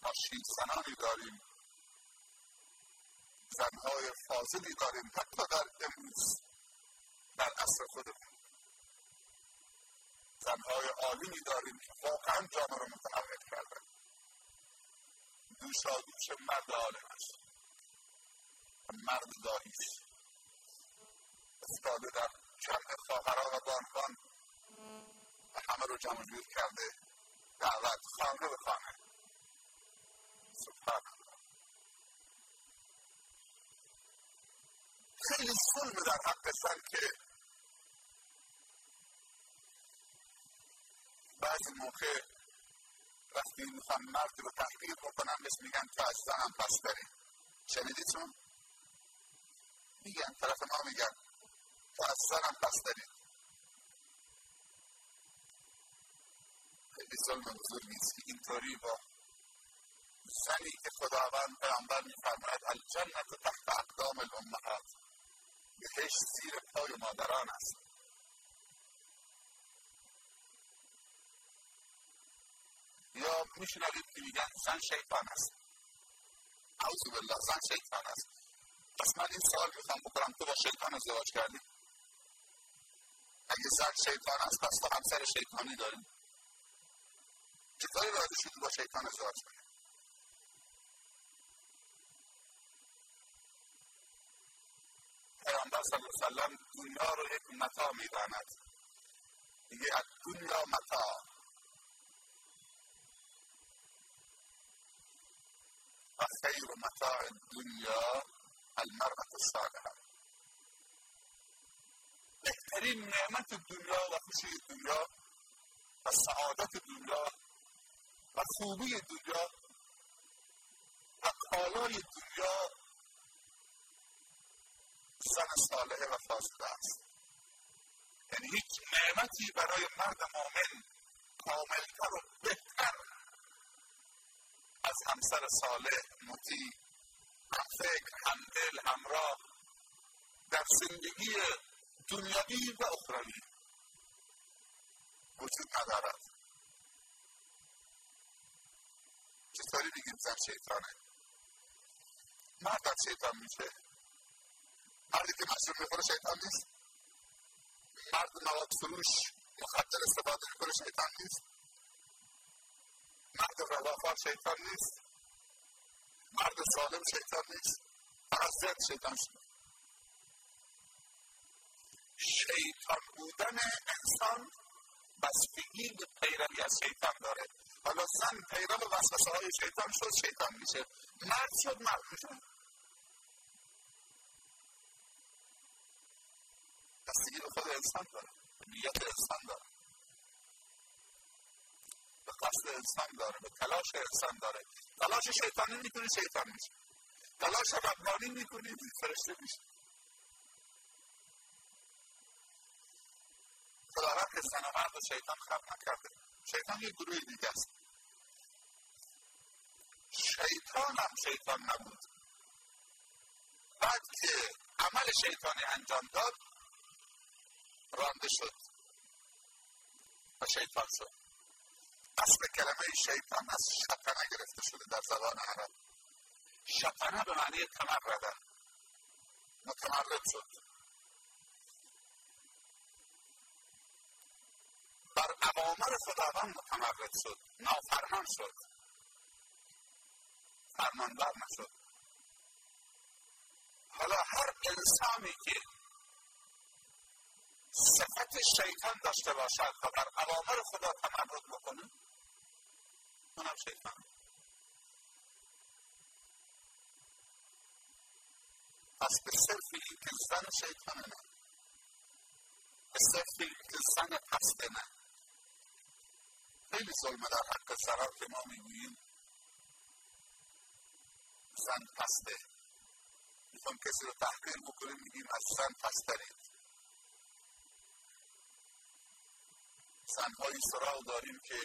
ما زنانی داریم. زنهای فاضلی داریم حتی در امروز در عصر خودمون. زنهای عالیمی داریم که واقعا جامعه رو متحول کردن. دوشا دوش مرد عالمش مرد داهیش افتاده در جمع خواهران و بانوان. و همه رو جمع جور کرده. دعوت خانه به خانه. خیلی ظلم در حق زن که بعضی موقع وقتی می‌خوان مرد رو تحقیر بکنن بهش میگن تو از زنم پس داری شنیدی چون؟ میگن طرف ما میگن تو از زنم پس داری خیلی ظلم بزرگی است که اینطوری با زنی که خداوند پیامبر میفرماید الجنت تحت اقدام الامهات. بهشت زیر پای مادران است. یا میشنوید که میگن زن شیطان است. اعوذ بالله زن شیطان است. پس من این سوال می‌خوام بکنم تو با شیطان ازدواج کردی؟ اگه زن شیطان است پس تو همسر شیطانی داری؟ چطوری راضی شدی با شیطان ازدواج کنی؟ پیامبر صلی الله علیه وسلم دنیا رو یک متا میداند میگه از دنیا متا و خیر متاع الدنیا المرأة الصالحة بهترین نعمت دنیا و خوشی دنیا و سعادت دنیا و خوبی دنیا و کالای دنیا زن صالحه و فاضله است. یعنی هیچ نعمتی برای مرد مؤمن کاملتر و بهتر از همسر صالح مطیع هم فکر هم دل همراه در زندگی دنیوی و اخروی وجود ندارد. چطوری بگیم زن شیطانه؟ مرد شیطان میشه. مردی که مشروب می‌خوره شیطان نیست. مرد مواد فروش مخدر استفاده می‌کنه شیطان نیست. مرد روافار شیطان نیست. مرد سالم شیطان نیست. فقط شیطان شد شیطان بودن انسان بستگی به پیروی از شیطان داره. حالا زن پیرو وسوسه های شیطان شد شیطان میشه. مرد شد مرد میشه. به خود انسان داره. نیت انسان داره. به قصد انسان داره به تلاش انسان داره. تلاش شیطانی می‌کنی شیطان میشه. تلاش ربانی می‌کنی فرشته میشه. خداوند که زن و مرد شیطان خلق نکرده. شیطان یه گروه دیگه است. شیطان هم شیطان نبود. بعد که عمل شیطانی انجام داد رانده شد و شیطان شد. اصل کلمه شیطان از شطنه گرفته شده در زبان عرب. شطنه به معنی تمرده متمرد شد. بر اوامر خداوند متمرد شد. نافرمان شد. فرمانبر نشد. حالا هر انسانی که صفت شیطان داشته باشد و بر اوامر خدا تمرد بکنه. اونم شیطان. پس به صرف این که زن شیطانه نه. به صرف این که زن پسته نه. خیلی ظلمه در حق زنان که ما می‌گوییم. زن پسته. می‌خوام کسی رو تحقیر بکنیم میگیم از زن پسترید زنهایی سراغ داریم که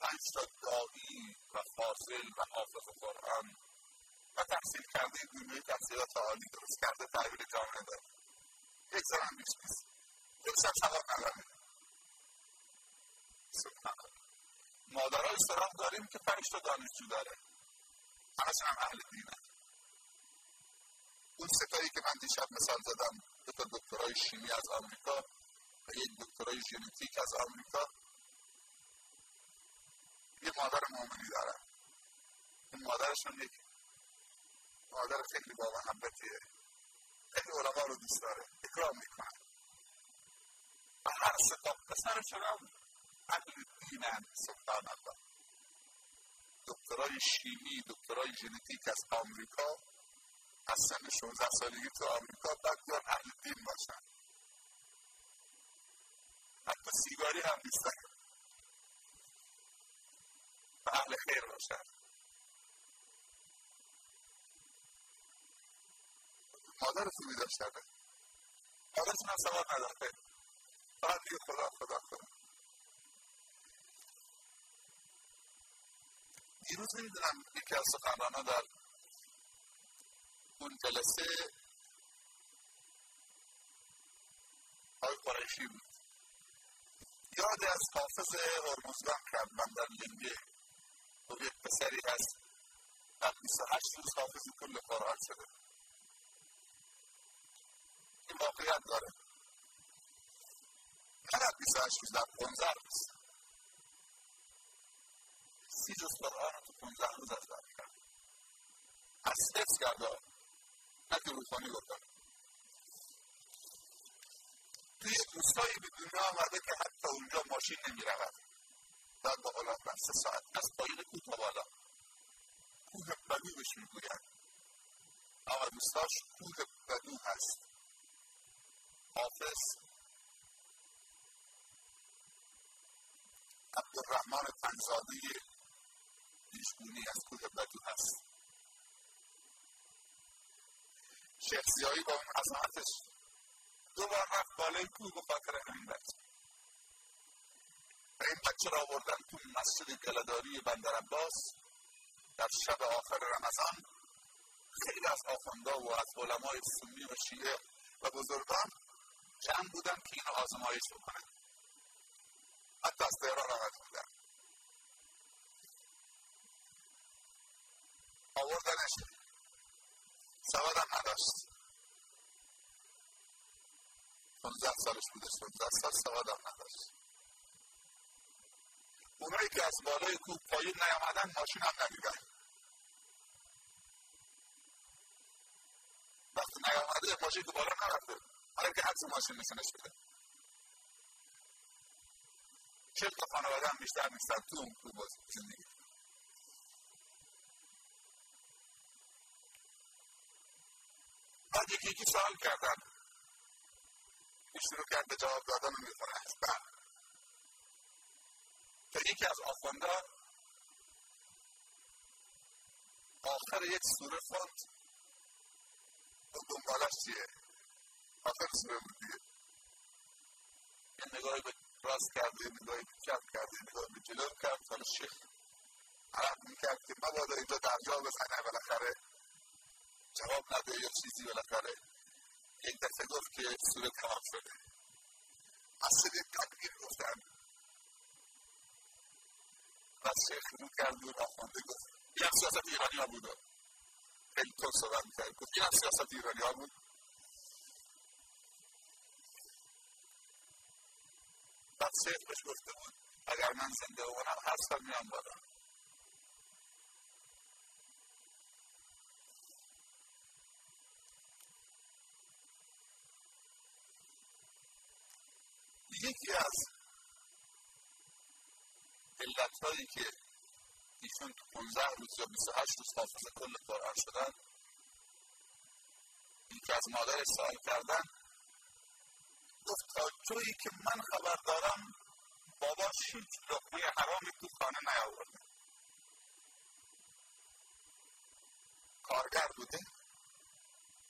پنج تا دایی و فاصل و حافظ قرآن و تحصیل کرده دنیای تحصیلات عالی درست کرده تحویل جامعه داره. یک زن هم نیست. درست هم سواد نداره مادرهای سراغ داریم که پنج تا دانشجو داره. همشون هم اهل دینه. اون ستایی که من دیشب مثال زدم دو تا دکترای شیمی از آمریکا و یک دکترای ژنتیک از آمریکا یه مادر مؤمنی دارن. این مادرشون یک مادر خیلی با محبتیه خیلی علما رو دوست داره. اکرام می‌کنه. و هر ستا پسرشون هم اهل دینن سبحان الله. دکترای شیمی دکترای ژنتیک از آمریکا از سن 16 سالگی تو آمریکا بعد بیان اهل دین باشن. حتی سیگاری هم نیستن و اهل خیر باشن مادر خوبی داشتن مادرتون هم سواد نداره فقط دیگه خدا خدا خدا. دیروز نمی‌دونم یکی از سخنرانها در اون جلسه های قریشی بود. یاد از حافظ هرمزگان کرد من در لنگه و یک پسری هست در 28 روز حافظ کل قرآن شده این واقعیت داره نه در 28 روز در 15 روز سی جز قرآن رو تو 15 روز از در کرد از حفظ کرده نه که روحانی بکنه توی روستایی به دنیا آمده که حتی اونجا ماشین نمی رود باید با بالا سه ساعت. از پایین کوه تا بالا. کوه بدو بهش می‌گویند. اما دوستاش کوه بدو هست. حافظ. عبدالرحمن تنزادی پیشگونی از کوه بدو هست. شیخ زیایی با اون عظمتش دو بار رفت بالای کوه به خاطر همین بچه این بچه را آوردن تو مسجد گلداری بندر عباس. در شب آخر رمضان خیلی از آخوندا و از علمای سنی و شیعه و بزرگان جمع بودن که اینو آزمایش بکنن. حتی از تهران آمده بودن. آوردنش. سواد هم نداشت. 15 سالش بوده 16 سال سواد هم نداشت. اونایی که از بالای کوه پایین نیامدن ماشین هم ندیدن وقتی نیامده ماشین که بالا نرفته. حالا که حدث ماشین نشونش بده. چه تا خانواده هم بیشتر نیستن تو اون کوه باز زندگی بعد یکی یکی سوال کردن. شروع کرد به جواب دادن و می‌خونه. بعد تا یکی از آخوندان آخر یک سوره خوند و دنبالش چیه؟ آخر سوره بود دیگه. یه نگاهی به راست کرده یه نگاهی به چپ کرده یه نگاهی به جلو کرد حالا شیخ عرب می‌کرد که مبادا اینجا درجا بزنه بالاخره جواب نده یا چیزی بالاخره یک دفعه گفت که سوره تمام شده. اصل تکبیر گفتن. بعد شیخ رو کرد و آخونده گفت این هم سیاست ایرانی ها بود. خیلی تون صحبت می‌کرد گفت این هم سیاست ایرانی ها بود. بعد شیخ بهش گفته بود اگر من زنده بمانم هر سال میام بالا. یکی از علت هایی که ایشون تو 15 روز یا 28 روز حافظ کل قرآن شدن این که از مادر سوال کردن گفت تا جایی که من خبر دارم بابا هیچ لقمه حرامی تو خانه نیاورده. کارگر بوده.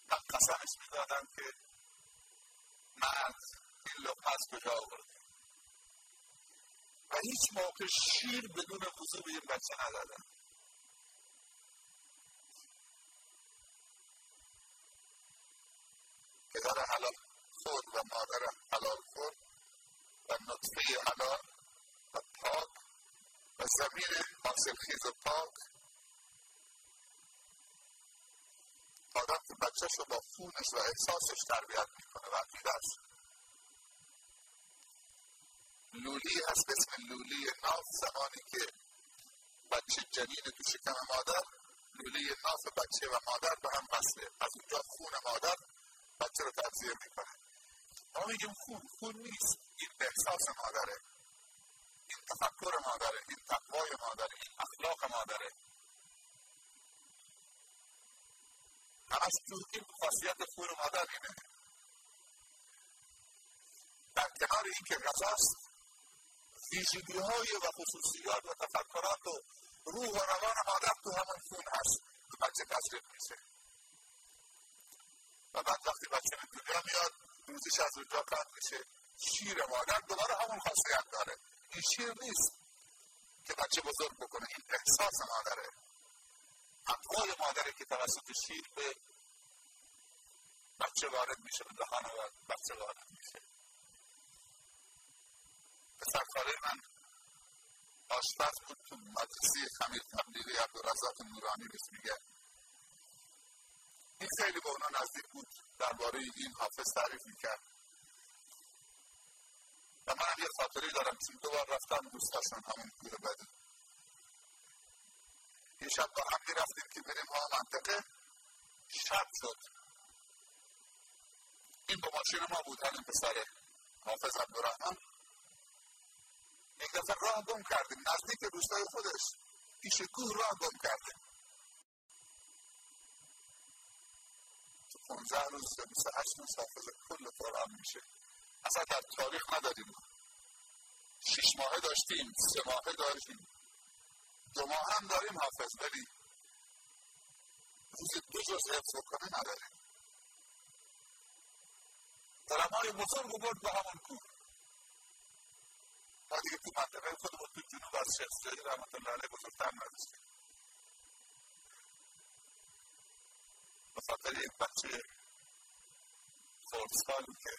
و قسمش می‌دادن که مرد این لقمه از کجا آورده و هیچ موقع شیر بدون وضوع به این بچه ندادن. پدر حلال خود و مادر حلال خود و نطفه حلال و پاک و زمین حاصل خیز و پاک. آدم که بچهش رو با خونش و احساسش تربیت می‌کنه و عقیدش لولی به اسم لولی ناف زمانی که بچه جنین تو شکم مادر لولی ناف بچه و مادر به هم وصله از اونجا خون مادر بچه رو تغذیه می‌کنه. ما میگیم خون. خون نیست. این احساس مادره. این تفکر مادره. این تقوای مادره. این اخلاق مادره. همش تو این خاصیت خون مادر اینه. در کنار این که غذاست ویژگی های و خصوصیات و تفکرات و روح و روان مادر تو همون خون هست. که بچه میشه. و بعد وقتی بچه به دنیا میاد روزش از اونجا قطع میشه. شیر مادر دوباره همون خاصیت داره. این شیر نیست که بچه بزرگ بکنه. این احساس مادره. تقوای مادره که توسط شیر به بچه وارد میشه به دهان و بچه وارد میشه. پسر خاله من آشپز بود تو مدرسه خمیر تبلیغی عبدالرزاق نورانی بهش میگه. این خیلی به اونا نزدیک بود درباره این حافظ تعریف می‌کرد. و منم یه خاطری دارم چون دو بار رفتم دوست داشتم همون کوه بدی. یه شب با هم رفتیم که بریم ها منطقه شب شد. این با ماشین ما بود همین پسر حافظ عبدالرحمن. یک دفعه راه گم کردیم نزدیک روستای خودش. پیش کوه راه گم کردیم تو 15 روز یا 28 روز حافظ کل قرآن میشه. اصلا در تاریخ نداریم. شش ماهه داشتیم سه ماهه داشتیم دو ماه هم داریم حافظ ولی روز دو جز حفظ کنه نداریم. علمای بزرگ برد به همون کوه. ما دیگه تو منطقه خودمون تو جنوب از شیخ سید رحمت الله علیه بزرگتر نداشتیم. به خاطر یک بچه خردسالی که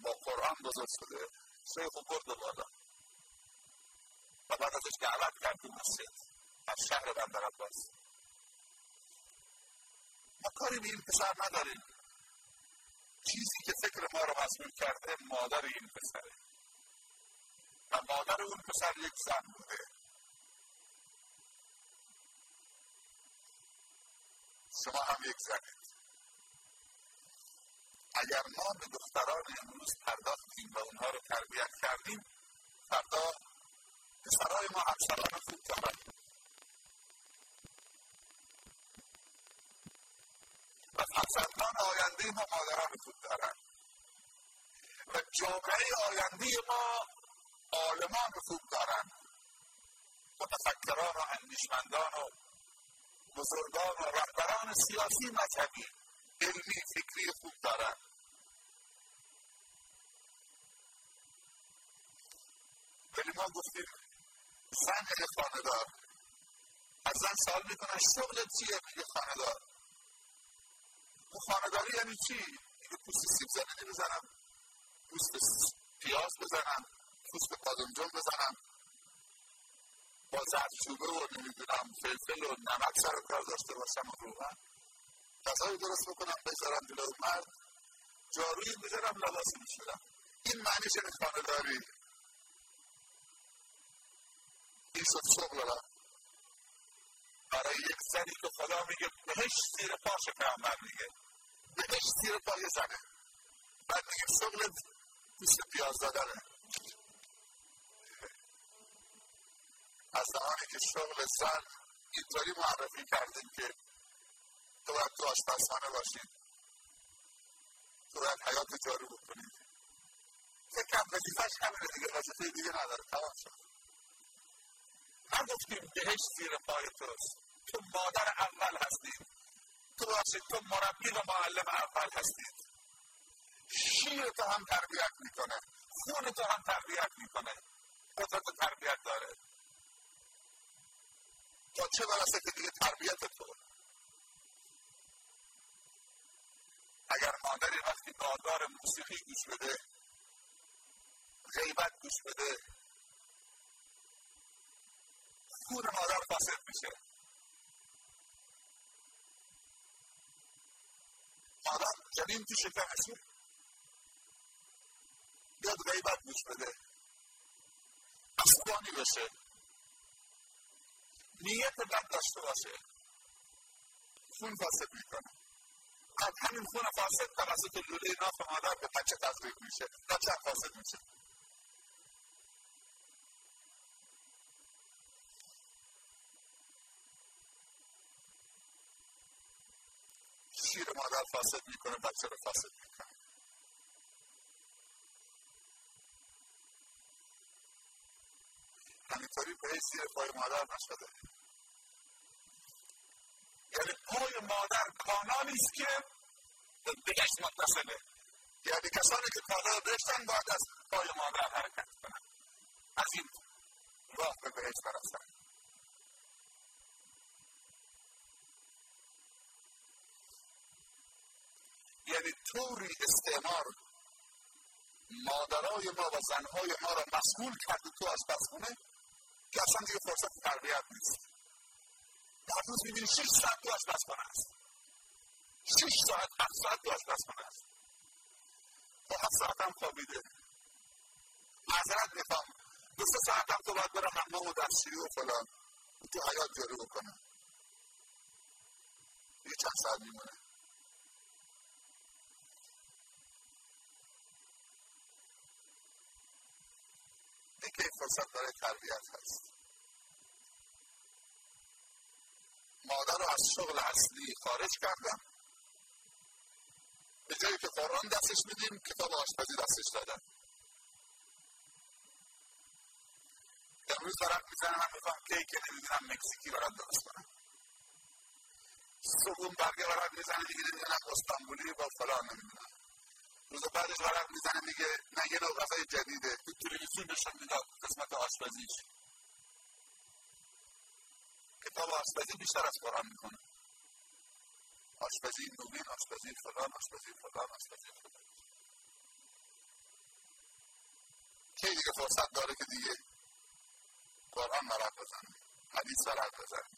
با قرآن بزرگ شده شیخ برد بالا. و بعد ازش دعوت کرد تو مسجد. از شهر بندر عباس. ما کاری به این پسر نداریم. چیزی که فکر ما رو مسئول کرده مادر این پسره. و مادر اون پسر یک زن بوده. شما هم یک زنید. اگر ما به دختران امروز پرداختیم و اونها رو تربیت کردیم فردا پسرهای ما همسران خوب دارند و فرزندان آینده ما مادران خوب دارند و جامعه آینده ما عالمان خوب دارند متفکران و اندیشمندان و بزرگان و رهبران سیاسی مذهبی علمی فکری خوب دارند ولی ما گفتیم زن خانه دار از زن سوال می‌کنن شغلت چیه؟ میگه خانه دار تو خانداری یعنی چی؟ میگه پوست سیب زمینی بزنم پوست پیاز بزنم. پوست بادمجان بزنم. با زردچوبه و نمی‌دونم فلفل و نمک سر کار داشته باشم و روغن غذای درست بکنم بذارم جلو مرد. جاروی بذارم لباس میشورم. این معنیش خانه داری؟ این شد شغل برای یک زنی که خدا میگه بهش زیر پاش پیامبر میگه. بهش زیر پای زنه. بعد میگیم شغل پوست پیاز دادنه. از زمانی که شغل زن اینطوری معرفی کردیم که تو باید تو آشپزخانه باشید. تو باید حیات جارو بکنید. فکر کنم وظیفهش همینه دیگه وظیفه دیگه نداره. تمام شد. نگفتیم بهش زیر پای توست. تو مادر اول هستید. تو باشید تو مربی و معلم اول هستید. شیر تو هم تربیت می‌کنه. خون تو هم تربیت می‌کنه. قدرت تربیت داره. تا چه برسه که دیگه تربیت تو؟ اگر مادری وقتی بازار موسیقی گوش بده غیبت گوش بده خون مادر فاسد میشه. مادر جنین تو شکمشه بیاد غیبت گوش بده. عصبانی بشه. نیت بد داشته باشه. خون فاسد می‌کنه. از همین خون فاسد توسط لوله ناف مادر به بچه تزریق میشه. بچه فاسد میشه. شیر مادر فاسد می‌کنه بچه رو فاسد می‌کنه. همینطوری به زیر پای مادر نشده. یعنی پای مادر کانالی است که بهش متصله یعنی کسانی که پادر داشتن باید از پای مادر حرکت کنن. از این راه به بهش برسن. یعنی طوری استعمار مادرای ما و زنهای ما را مسئول کرده تو از بسخونه که اصلا دیگه فرصت تربیت نیست. در روز می‌بینی شش ساعت تو آشپزخانه است. شش ساعت هفت ساعت تو آشپزخانه است. خب هفت ساعت هم خوابیده معذرت می‌خوام. دو سه ساعت هم تو باید بره حمام و دستشویی و فلان. تو حیات جاری بکنه. یه چند ساعت میمونه. دیگه فرصت برای تربیت هست. مادر رو از شغل اصلی خارج کردم. به جایی که قرآن دستش میدیم کتاب آشپزی دستش دادن. امروز دارم می‌زنم من می‌خوام کیک نمی‌دونم مکزیکی برات درست کنم. صبح برگه برات می‌زنه دیگه نمی‌دونم استانبولی با فلان نمی‌دونم. روز بعدش برات می‌زنه میگه نه یه نوع غذای جدیده. تو تلویزیون نشون می‌داد قسمت آشپزیش. کتاب آشپزی بیشتر از قرآن می‌کنه آشپزی نوین آشپزی فلان آشپزی فلان آشپزی فلان. کی دیگه فرصت داره که دیگه قرآن مرد بزنه حدیث مرد بزنه؟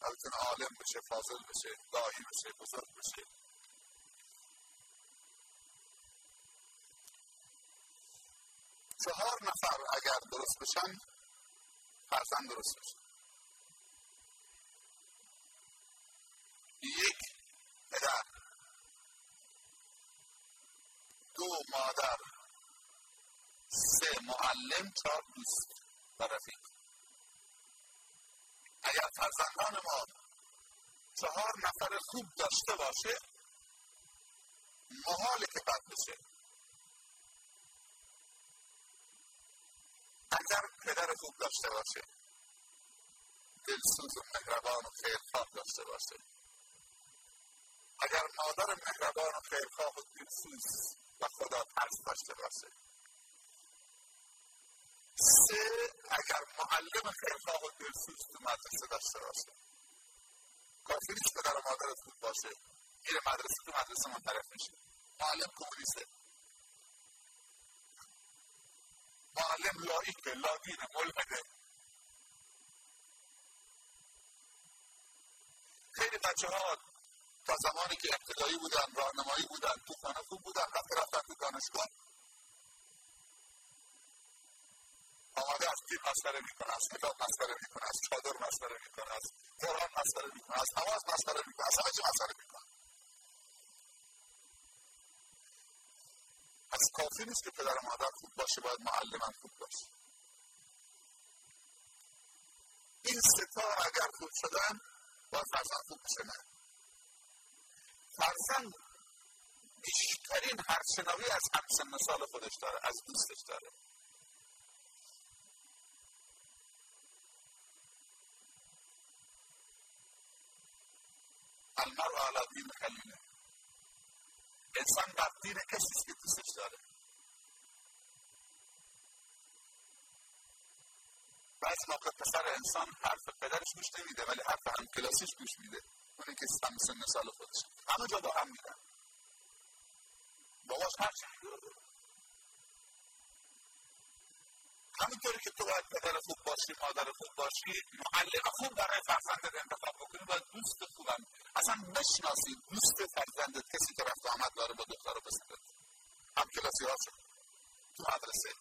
بتونه عالم بشه فاضل بشه دایی بشه بزرگ بشه. چهار نفر اگر درست بشن فرزند درست بشه. یک پدر دو مادر سه معلم چهار دوست و رفیق. اگر فرزندان ما چهار نفر خوب داشته باشه محاله که بد بشه اگر پدر داشته باشه. دلسوز و مهربان و خیرخواه داشته باشه. اگر مادر مهربان و خیرخواه و دلسوز و خدا ترس داشته باشه. سه اگر معلم خیرخواه و دلسوز تو مدرسه داشته باشه. کافی نیست پدر و مادر خوب باشه. میره مدرسه تو مدرسه منطرف میشه. معلم کمونیسته. معلم لایک لادین ملحده خیلی بچه ها تا زمانی که ابتدایی بودن راهنمایی بودن تو خانه خوب بودن وقتی رفتن تو دانشگاه. آماده از دین مسخره می‌کنه از کتاب مسخره می‌کنه از چادر مسخره می‌کنه از قرآن مسخره می‌کنه از نماز مسخره می‌کنه از همه چی مسخره می‌کنه. از کافی نیست که پدر و مادر خوب باشه باید معلمم خوب باشه. این ستا اگر خوب شدن باید فرزند خوب بشه نه. فرزند بیشترین هرچناوی از همسن سال خودش داره از دوستش داره. المرء علی دین خلیله. انسان دین کسی که دوستش داره. بعض موقع پسر انسان حرف پدرش گوش نمیده ولی حرف هم کلاسیش گوش میده. اونه که هم سن سال خودش. همه جا با هم میرن. باباش هر چی همینطوری که تو باید پدر خوب باشی مادر خوب باشی معلم خوب برای فرزندت انتخاب بکنی باید دوست خوبم. اصلا بشناسی دوست فرزندت کسی که رفت آمد داره با دختر پسرت هم کلاسی ها تو مدرسه.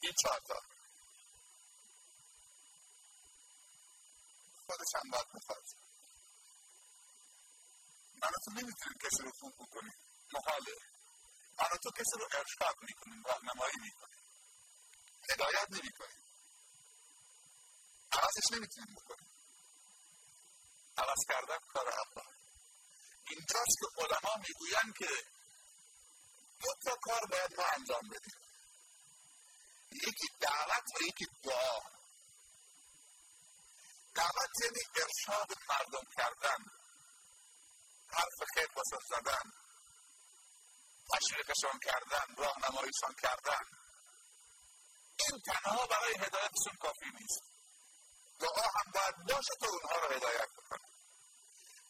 این چهارتا خودش هم باید می‌خواد من تو نمی‌تونیم کسی رو خوب بکنیم محاله من تو کسی رو ارشاد می‌کنیم راهنمایی می‌کنیم هدایت نمی‌کنیم عوضش نمی‌تونیم بکنیم عوض کردن کار الله اینجاست که علما می‌گویند که دو تا کار باید ما انجام بدیم. یکی دعوت و یکی دعا. دعوت یعنی ارشاد مردم کردن. حرف خیر واسه زدن. تشویقشان کردن راهنماییشان کردن. این تنها برای هدایتشون کافی نیست. دعا هم باید باشه تا اونها رو هدایت بکنه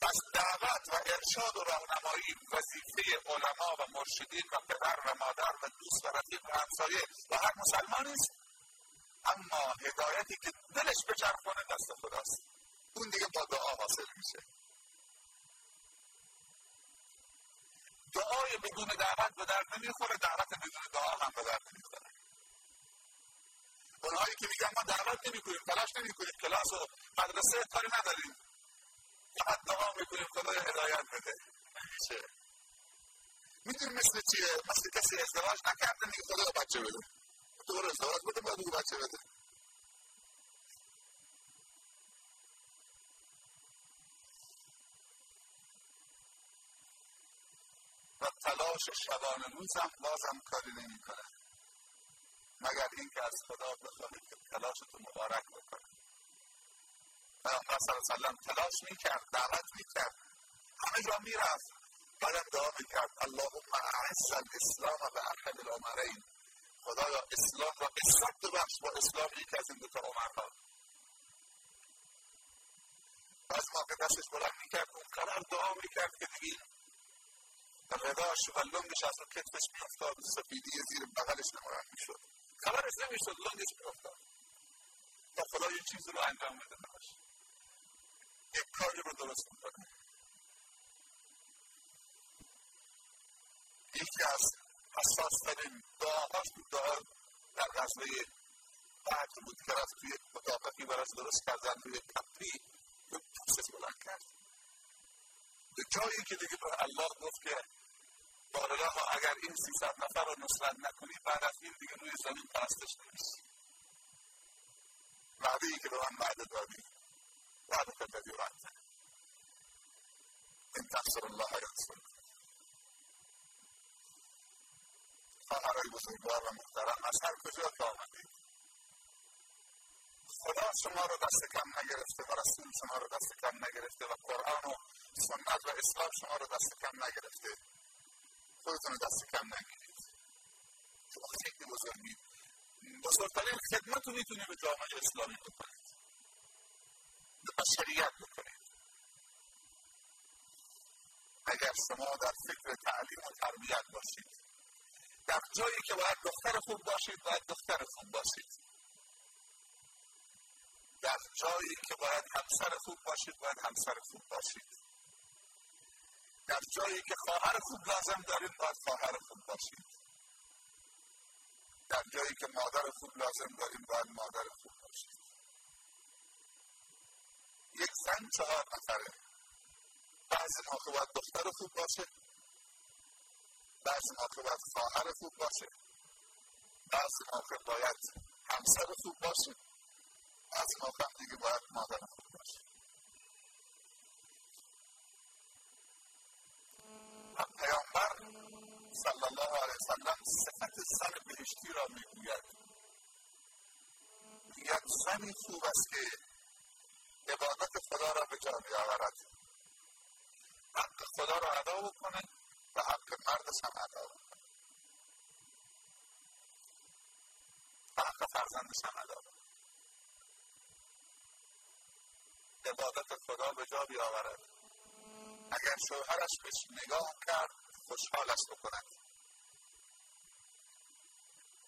پس دعوت و ارشاد و راهنمایی وظیفه علما و مرشدین و پدر و مادر و دوست و رفیق و همسایه و هر مسلمانی است اما هدایتی که دلش بچرخونه دست خداست. اون دیگه با دعا حاصل میشه. دعای بدون دعوت به درد نمی‌خوره دعوت بدون دعا هم به درد نمی‌خوره. اونهایی که میگن ما دعوت نمی‌کنیم تلاش نمی‌کنیم کلاس و مدرسه کاری نداریم. فقط دعا می‌کنیم خدا هدایت بده. چه؟ می‌دونی مثل چیه؟ مثل کسی ازدواج نکرده میگه خدا بچه بده. تو ازدواج بده باید بچه بده. تلاش شبان روزم بازم کاری نمی کنه مگر اینکه از خدا بخواهید که تلاشتو مبارک بکنه پیامبر صلی علیه تلاش می‌کرد دعوت می‌کرد. همه جا می‌رفت. بعدم دعا می‌کرد. اللهم اعز الاسلام و ارحم الامرین. خدایا اسلام را عزت ببخش با اسلام یکی از این دوتا عمرها. بعض موقع دستش بلند می‌کرد اون قرار دعا می‌کرد که دیگه غذاش و لنگش از رو کتفش میافتاد سفیدی زیر بغلش نمایان می‌شد. خبرش نمی‌شد لنگش میافتاد تا خدا یه چیزی رو انجام بده براش. یک کاری رو درست می‌کنه. یکی از حساس ترین دعاهاش بود دعا در غزوه بعد بود که رفت توی مطابقی براش درست کردن توی کپی که پوستش بلند کرد. به جایی که دیگه به الله گفت که بارلا اگر این سیصد نفر رو نصرت نکنی بعد از این دیگه روی زمین پرستش نمیشی. وعده ای که به من وعده دادی وعده کردی وعده. این تقصر الله ینصر خواهرای بزرگوار و محترم از هر کجا که آمدید خدا شما رو دست کم نگرفته و رسول شما رو دست کم نگرفته و قرآن و سنت و اسلام شما رو دست کم نگرفته. خودتون دست کم نگیرید. شما خیلی بزرگید بزرگترین خدمت رو می‌تونید به جامعه اسلامی بکنید. به بشریت بکنید. اگر شما در فکر تعلیم و تربیت باشید در جایی که باید دختر خوب باشید باید دختر خوب باشید. در جایی که باید همسر خوب باشید باید همسر خوب باشید. در جایی که خواهر خوب لازم دارید باید خواهر خوب باشید. در جایی که مادر خوب لازم دارید باید مادر خوب باشید. یک زن چهار نفره. بعضی موقع باید دختر خوب باشه. بعضی موقع باید خواهر خوب باشه. بعضی موقع باید همسر خوب باشه. بعضی موقع دیگه باید مادر باشه. و پیامبر صلی الله علیه وسلم صفت زن بهشتی را می‌گوید. می‌گوید زنی خوب است که عبادت خدا را به جا بیاورد حق خدا را ادا بکنه و حق مردش هم ادا بکنه. و حق فرزندش هم ادا بکنه. عبادت خدا به جا بیاورد. اگر شوهرش بهش نگاه کرد خوشحالش بکند.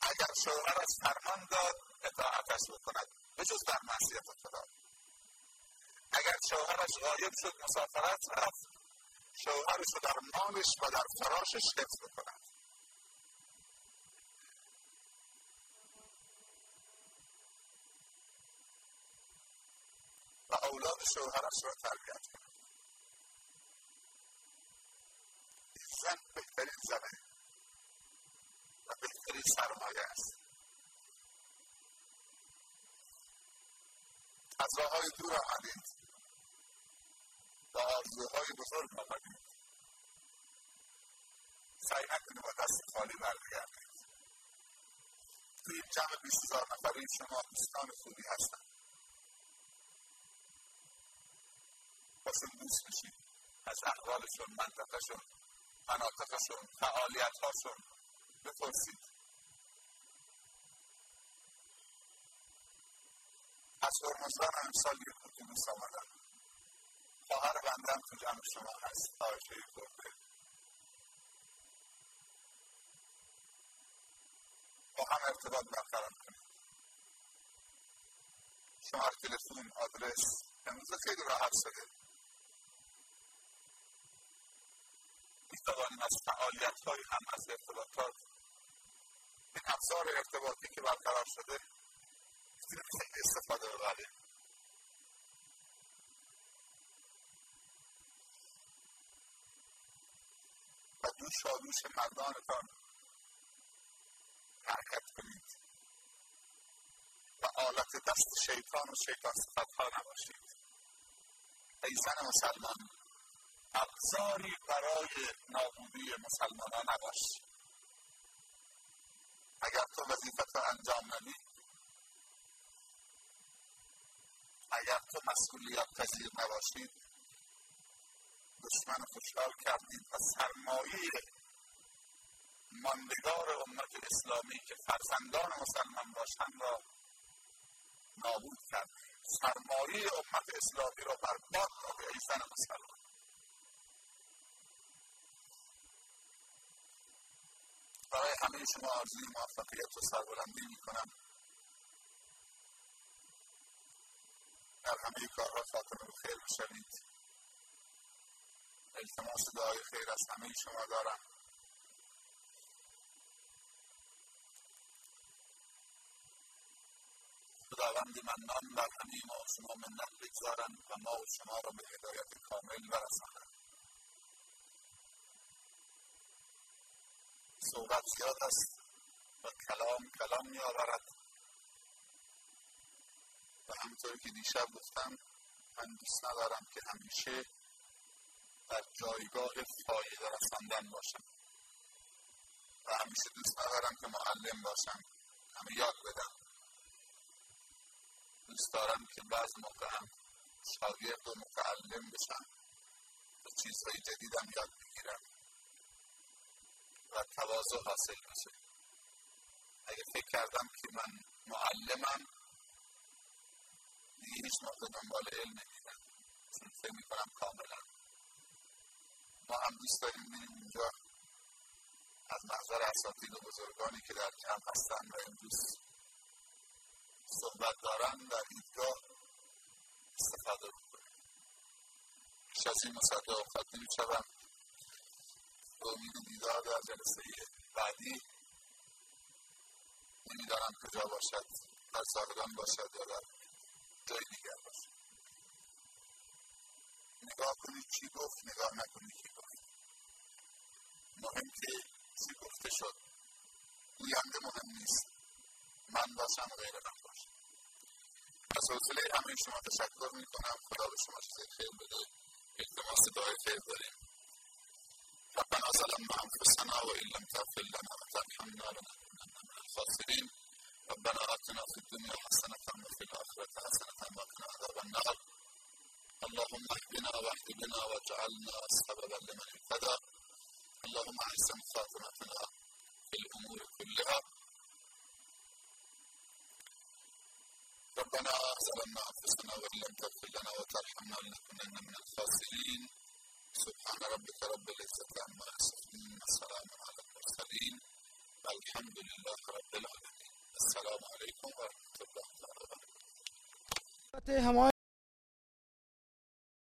اگر شوهرش فرمان داد اطاعتش بکند. به جز در معصیت خدا. اگر شوهرش غایب شد مسافرت رفت. شوهرش در مالش و در فراشش حفظ بکند. و اولاد شوهرش را تربیت کند زن بهترین زنه و بهترین سرمایه است. از راه های دور آمدید با آرزوهای بزرگ آمدید سعی نکنید با دست خالی برگردید توی این جمع بیست هزار نفره شما دوستان خوبی هستن. باشون دوست بشید از احوالشون منطقهشون مناطقشون فعالیت هاشون بپرسید. از هرمزگان امسال یک اتوبوس آمدن خواهر بندم تو جمع شما هست. آیشه گرده با هم ارتباط برقرار کنید شماره تلفن آدرس. امروز خیلی راحت شده. می‌توانیم از فعالیت های هم از ارتباطات این ابزار ارتباطی که برقرار شده می‌تونیم استفاده ببریم و دوش و دوش مردانتان حرکت کنید. و آلت دست شیطان و شیطان صفتها نباشید. ای زن مسلمان ابزاری برای نابودی مسلمانان نباش. اگر تو وظیفت را انجام ندی اگر تو مسئولیت پذیر نباشید دشمن خوشحال کردید و سرمایه ماندگار امت اسلامی که فرزندان مسلمان باشند را نابود کردید سرمایه امت اسلامی را برباد داده ای زن مسلمان. برای همه شما آرزوی موفقیت و سربلندی می کنم در همه کارها خاتمه خیر بشوید. التماس دعای خیر از همه شما دارم. خداوند منان بر همه ما و شما منت بگذارند و ما و شما را به هدایت کامل برسانند صحبت زیاد است و کلام کلام می آورد و همطور که دیشب گفتم من دوست ندارم که همیشه در جایگاه فایده رساندن باشم. و همیشه دوست ندارم که معلم باشم. همه یاد بدم. دوست دارم که بعض موقع هم شاگرد و متعلم بشم و چیزهای جدیدم یاد بگیرم. و تواضع حاصل بشه اگه فکر کردم که من معلمم دیگه هیچ موقع دنبال علم نمیرم. چون فکر می‌کنم کاملا. ما هم دوست داریم بینیم اونجا. از محضر اساتید و بزرگانی که در جمع هستن و امروز صحبت دارن در ایدگاه استفاده بکنیم. پیش از این مصدق خاطر شوم به امید دیدار در جلسه بعدی نمی‌دانم کجا باشد در زاهدان باشد یا در جای دیگر باشد نگاه کنید چی گفت نگاه نکنید چی گفت مهم که چی گفته شد گوینده مهم نیست من باشم غیر من باشم از حوصله همه شما تشکر می‌کنم. خدا به شما چیز خیر بده. التماس دعای خیر داریم. ربنا ظلمنا انفسنا وإن لم تغفر لنا وترحمنا لنكونن من الخاسرين. ربنا آتنا في الدنيا حسنة وفي الآخرة حسنة وقنا عذاب النار. اللهم اهدنا واهد بنا واجعلنا سببا لمن اهتدى. اللهم احسن خاتمتنا في الأمور كلها. ربنا ظلمنا أنفسنا وإن لم تغفر لنا وترحمنا لنكونن من الخاسرين. سبحان ربك رب العزة عما يصفون وسلام على المرسلين. الحمد لله رب العالمين. السلام عليكم ورحمة الله وبركاته.